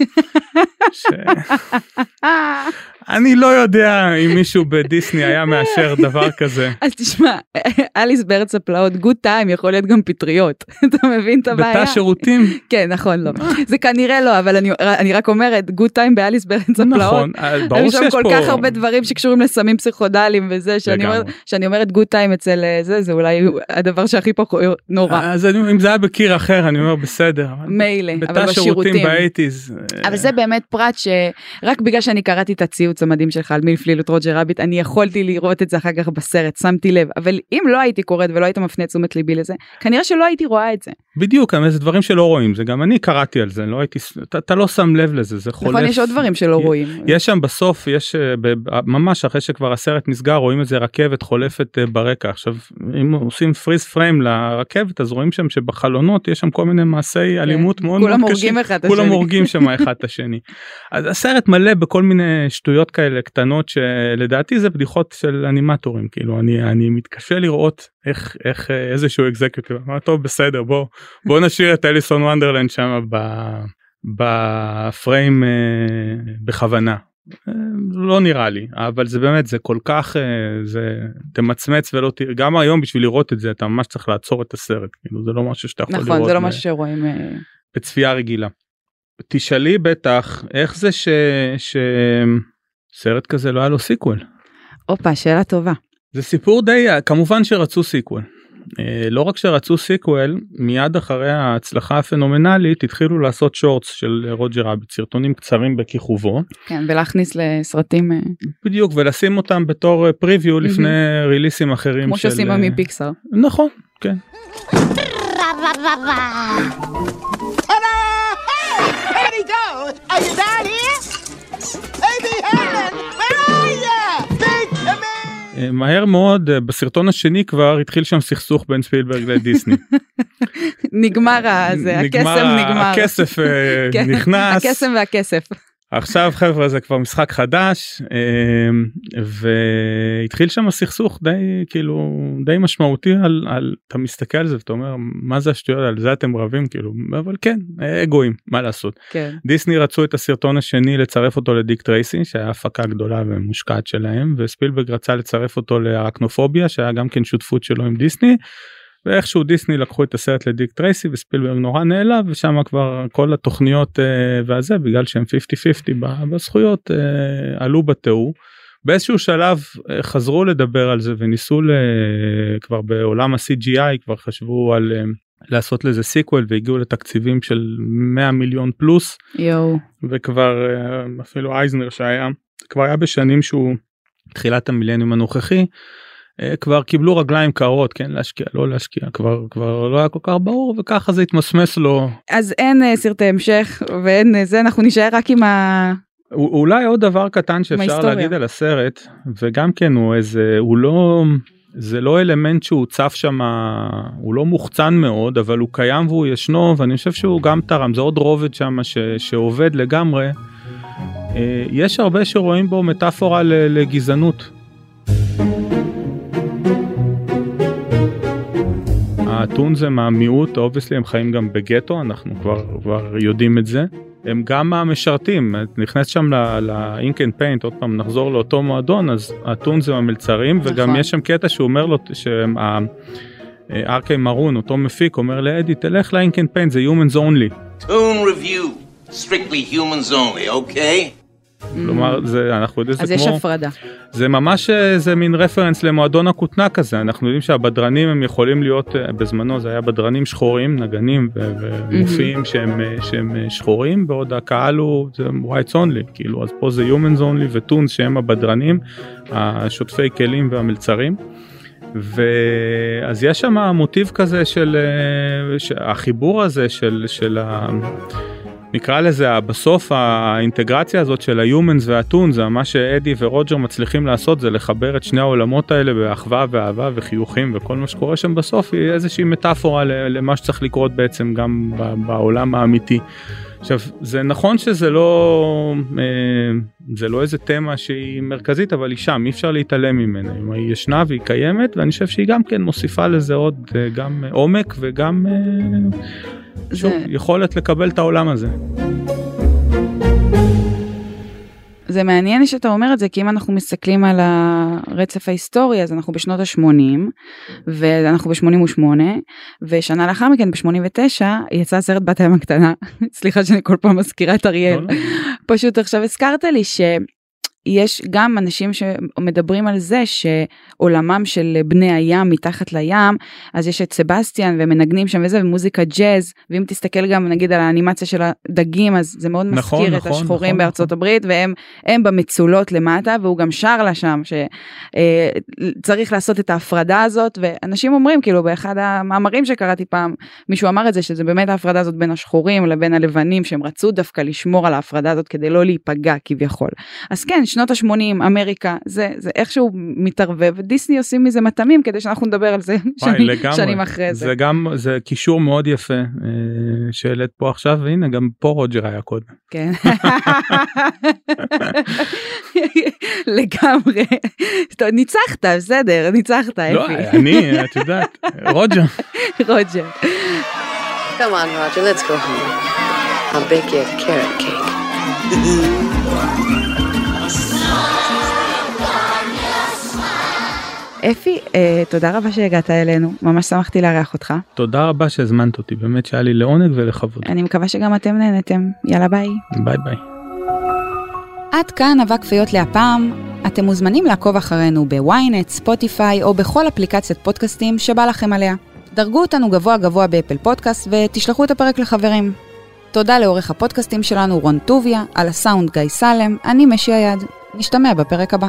אני לא יודע אם מישהו בדיסני היה מאשר דבר כזה. אז תשמע, אליס בארץ הפלאות, good time יכול להיות גם פטריות, אתה מבין את הבעיה? בתא שירותים כן, נכון, לא. זה כנראה לא, אבל אני- אני רק אומרת, good time באליס בארץ הפלאות. נכון אה, ברור היו שם שיש כל פה כך הרבה דברים שקשורים לסמים פסיכודליים וזה, שאני. אומרת- שאני אומרת good time אצל אה, זה, זה אולי הדבר שהכי פחות נורא. אז אם זה היה בקיר אחר אני אומר בסדר. מילא, אבל בתא שירותים בשירותים. ב eighties. אבל זה באמת פרט שרק בגלל שאני קראתי את הציוץ המדהים שלך על מלפלילות רוג'ר רביט, אני יכולתי לראות את זה אחר כך בסרט, שמתי לב, אבל אם לא הייתי קוראת ולא היית מפנה תשומת ליבי לזה, כנראה שלא הייתי רואה את זה. בדיוק זה דברים שלא רואים זה גם אני קראתי על זה לא הייתי אתה, אתה לא שם לב לזה זה חולף. נכון, יש עוד דברים שלא רואים. יש שם בסוף יש אה, ממש אחרי שכבר הסרט נסגר רואים איזה רכבת חולפת אה, ברקע עכשיו אם עושים פריז פריים לרכבת אז רואים שם שבחלונות יש שם כל מיני מעשי אלימות מאוד כן. כולם מאוד הורגים קשים אחד את כולם השני. הורגים שם אחד את השני. אז הסרט מלא בכל מיני שטויות כאלה קטנות שלדעתי זה בדיחות של אנימטורים כאילו אני אני מתקשה לראות איך איך אה, איזשהו אקזקיוטיב אמר טוב בסדר בוא בוא נשאיר את אליסון וונדרלנד שם. בפריים אה, בכוונה. אה, לא נראה לי אבל זה באמת זה כל כך אה, זה תמצמץ ולא תראה גם היום בשביל לראות את זה אתה ממש צריך לעצור את הסרט כאילו זה לא משהו שאתה יכול לראות נכון, זה לא משהו שרואים. בצפייה רגילה. תשאלי בטח איך זה ש... שסרט כזה לא היה לו sequel. הופה, שאלה טובה. זה סיפור די כמובן שרצו sequel. אה, לא רק שרצו sequel מיד אחרי ההצלחה הפנומנלית התחילו לעשות shorts של רוג'ר רביט סרטונים קצרים בכיכובו כן, ולהכניס לסרטים אה, בדיוק ולשים אותם בתור preview לפני ריליסים אחרים כמו של שעושים אה, מפיקסאר. נכון כן go? Are you down here? אה, מהר מאוד אה, בסרטון השני כבר התחיל שם סכסוך בין ספילברג לדיסני. נגמר הזה, הקסם נגמר. הכסף אה, כן, נכנס. הקסם והכסף. עכשיו חבר'ה זה כבר משחק חדש אמ, והתחיל שם סכסוך די כאילו די משמעותי על, על אתה מסתכל על זה ואתה אומר מה זה השטויות על זה אתם רבים? כאילו אבל כן אגואים מה לעשות. כן. דיסני רצו את הסרטון השני לצרף אותו לדיק טרייסי שהיה הפקה גדולה ומושקעת שלהם וספילברג רצה לצרף אותו לארקנופוביה שהיה גם כן שותפות שלו עם דיסני ואיכשהו דיסני לקחו את הסרט לדיק טרייסי וספילברג נורא נעלב ושם כבר כל התוכניות אה, והזה בגלל שהם 50-50 בזכויות אה, עלו בתוהו. באיזשהו שלב אה, חזרו לדבר על זה וניסו ל... כבר בעולם ה-CGI כבר חשבו על לעשות לזה sequel והגיעו לתקציבים של 100 מיליון פלוס יואו. וכבר אפילו אייזנר שהיה כבר היה בשנים שהוא תחילת המילניום הנוכחי כבר קיבלו רגליים קרות כן להשקיע לא להשקיע כבר כבר לא היה כל כך ברור וככה זה התמסמס לו אז אין אה, סרטי המשך ואין אה, זה אנחנו נשאר רק עם ה... אולי עוד דבר קטן שאפשר. להגיד על הסרט וגם כן הוא איזה הוא לא זה לא אלמנט שהוא צף שם הוא לא מוחצן מאוד אבל הוא קיים והוא ישנו ואני חושב שהוא גם תרם זה עוד רובד שם ש, שעובד לגמרי. אה, יש הרבה שרואים בו מטאפורה לגזענות. ה toons הם המיעוט, obviously הם חיים גם בגטו, אנחנו כבר, כבר יודעים את זה. הם גם המשרתים, את נכנסת שם ל Ink and Paint, עוד פעם נחזור לאותו מועדון, אז ה toons הם המלצרים, וגם נכון. יש שם קטע שהוא אומר לו, ש R.K. Maroon, אותו מפיק, אומר לאדי, תלך ל Ink and Paint, זה Humans Only. Toon revue. Strictly humans only, okay? כלומר, זה, אנחנו יודעים אז שזה יש כמו... הפרדה. זה ממש אה, זה מין רפרנס למועדון הכותנה כזה אנחנו יודעים שהבדרנים הם יכולים להיות אה, בזמנו זה היה בדרנים שחורים נגנים ומופיעים שהם אה, שהם שחורים בעוד הקהל הוא זה whites only כאילו אז פה זה humans only ו toons שהם הבדרנים השוטפי כלים והמלצרים. ואז יש שם מוטיב כזה של החיבור הזה של של ה... נקרא לזה בסוף האינטגרציה הזאת של ה-Humans וה-Toons זה מה שאדי ורוג'ר מצליחים לעשות זה לחבר את שני העולמות האלה באחווה ואהבה וחיוכים וכל מה שקורה שם בסוף היא איזושהי מטאפורה למה שצריך לקרות בעצם גם בעולם האמיתי. עכשיו זה נכון שזה לא אה, זה לא איזה תמה שהיא מרכזית אבל היא שם אי אפשר להתעלם ממנה היא ישנה והיא קיימת ואני חושב שהיא גם כן מוסיפה לזה עוד אה, גם עומק וגם אה, שוב, זה- יכולת לקבל את העולם הזה. זה מעניין שאתה אומר את זה כי אם אנחנו מסתכלים על הרצף ההיסטורי אז אנחנו בשנות ה-80 ואנחנו ב-88 ושנה לאחר מכן ב-89 יצא הסרט בת הים הקטנה סליחה שאני כל פעם מזכירה את אריאל לא, לא. פשוט עכשיו הזכרת לי שיש גם אנשים שמדברים על זה שעולמם של בני הים מתחת לים אז יש את סבסטיאן ומנגנים שם וזה ומוזיקה ג'אז ואם תסתכל גם נגיד על האנימציה של הדגים אז זה מאוד נכון, מזכיר את נכון, השחורים נכון, בארצות נכון. הברית והם הם במצולות למטה והוא גם שר לה שם שצריך לעשות את ההפרדה הזאת ואנשים אומרים כאילו באחד המאמרים שקראתי פעם מישהו אמר את זה שזה באמת ההפרדה הזאת בין השחורים לבין הלבנים שהם רצו דווקא לשמור על ההפרדה הזאת כדי לא להיפגע כביכול. אז כן שנות ה-80 אמריקה זה זה איכשהו מתערבב דיסני עושים מזה מטעמים כדי שאנחנו נדבר על זה וואי, שנים, לגמרי. שנים אחרי זה. זה גם זה קישור מאוד יפה אה, שהעלית פה עכשיו והנה גם פה רוג'ר היה קודם. כן. לגמרי. טוב, ניצחת, בסדר, ניצחת, לא, אפי. אני את יודעת רוג'ר. רוג'ר. Come on, Roger, let's go home. I'll bake you a carrot cake. אפי, אה, תודה רבה שהגעת אלינו, ממש שמחתי לארח אותך. תודה רבה שהזמנת אותי באמת שהיה לי לעונג ולכבוד. אני מקווה שגם אתם נהנתם. יאללה ביי. ביי ביי. עד כאן אבק פיות להפעם. אתם מוזמנים לעקוב אחרינו ב ynet, ספוטיפיי או בכל אפליקציית פודקאסטים שבא לכם עליה. דרגו אותנו גבוה גבוה באפל פודקאסט ותשלחו את הפרק לחברים. תודה לעורך הפודקאסטים שלנו רון טוביה, על הסאונד גיא סלם, אני משי היד. נשתמע בפרק הבא.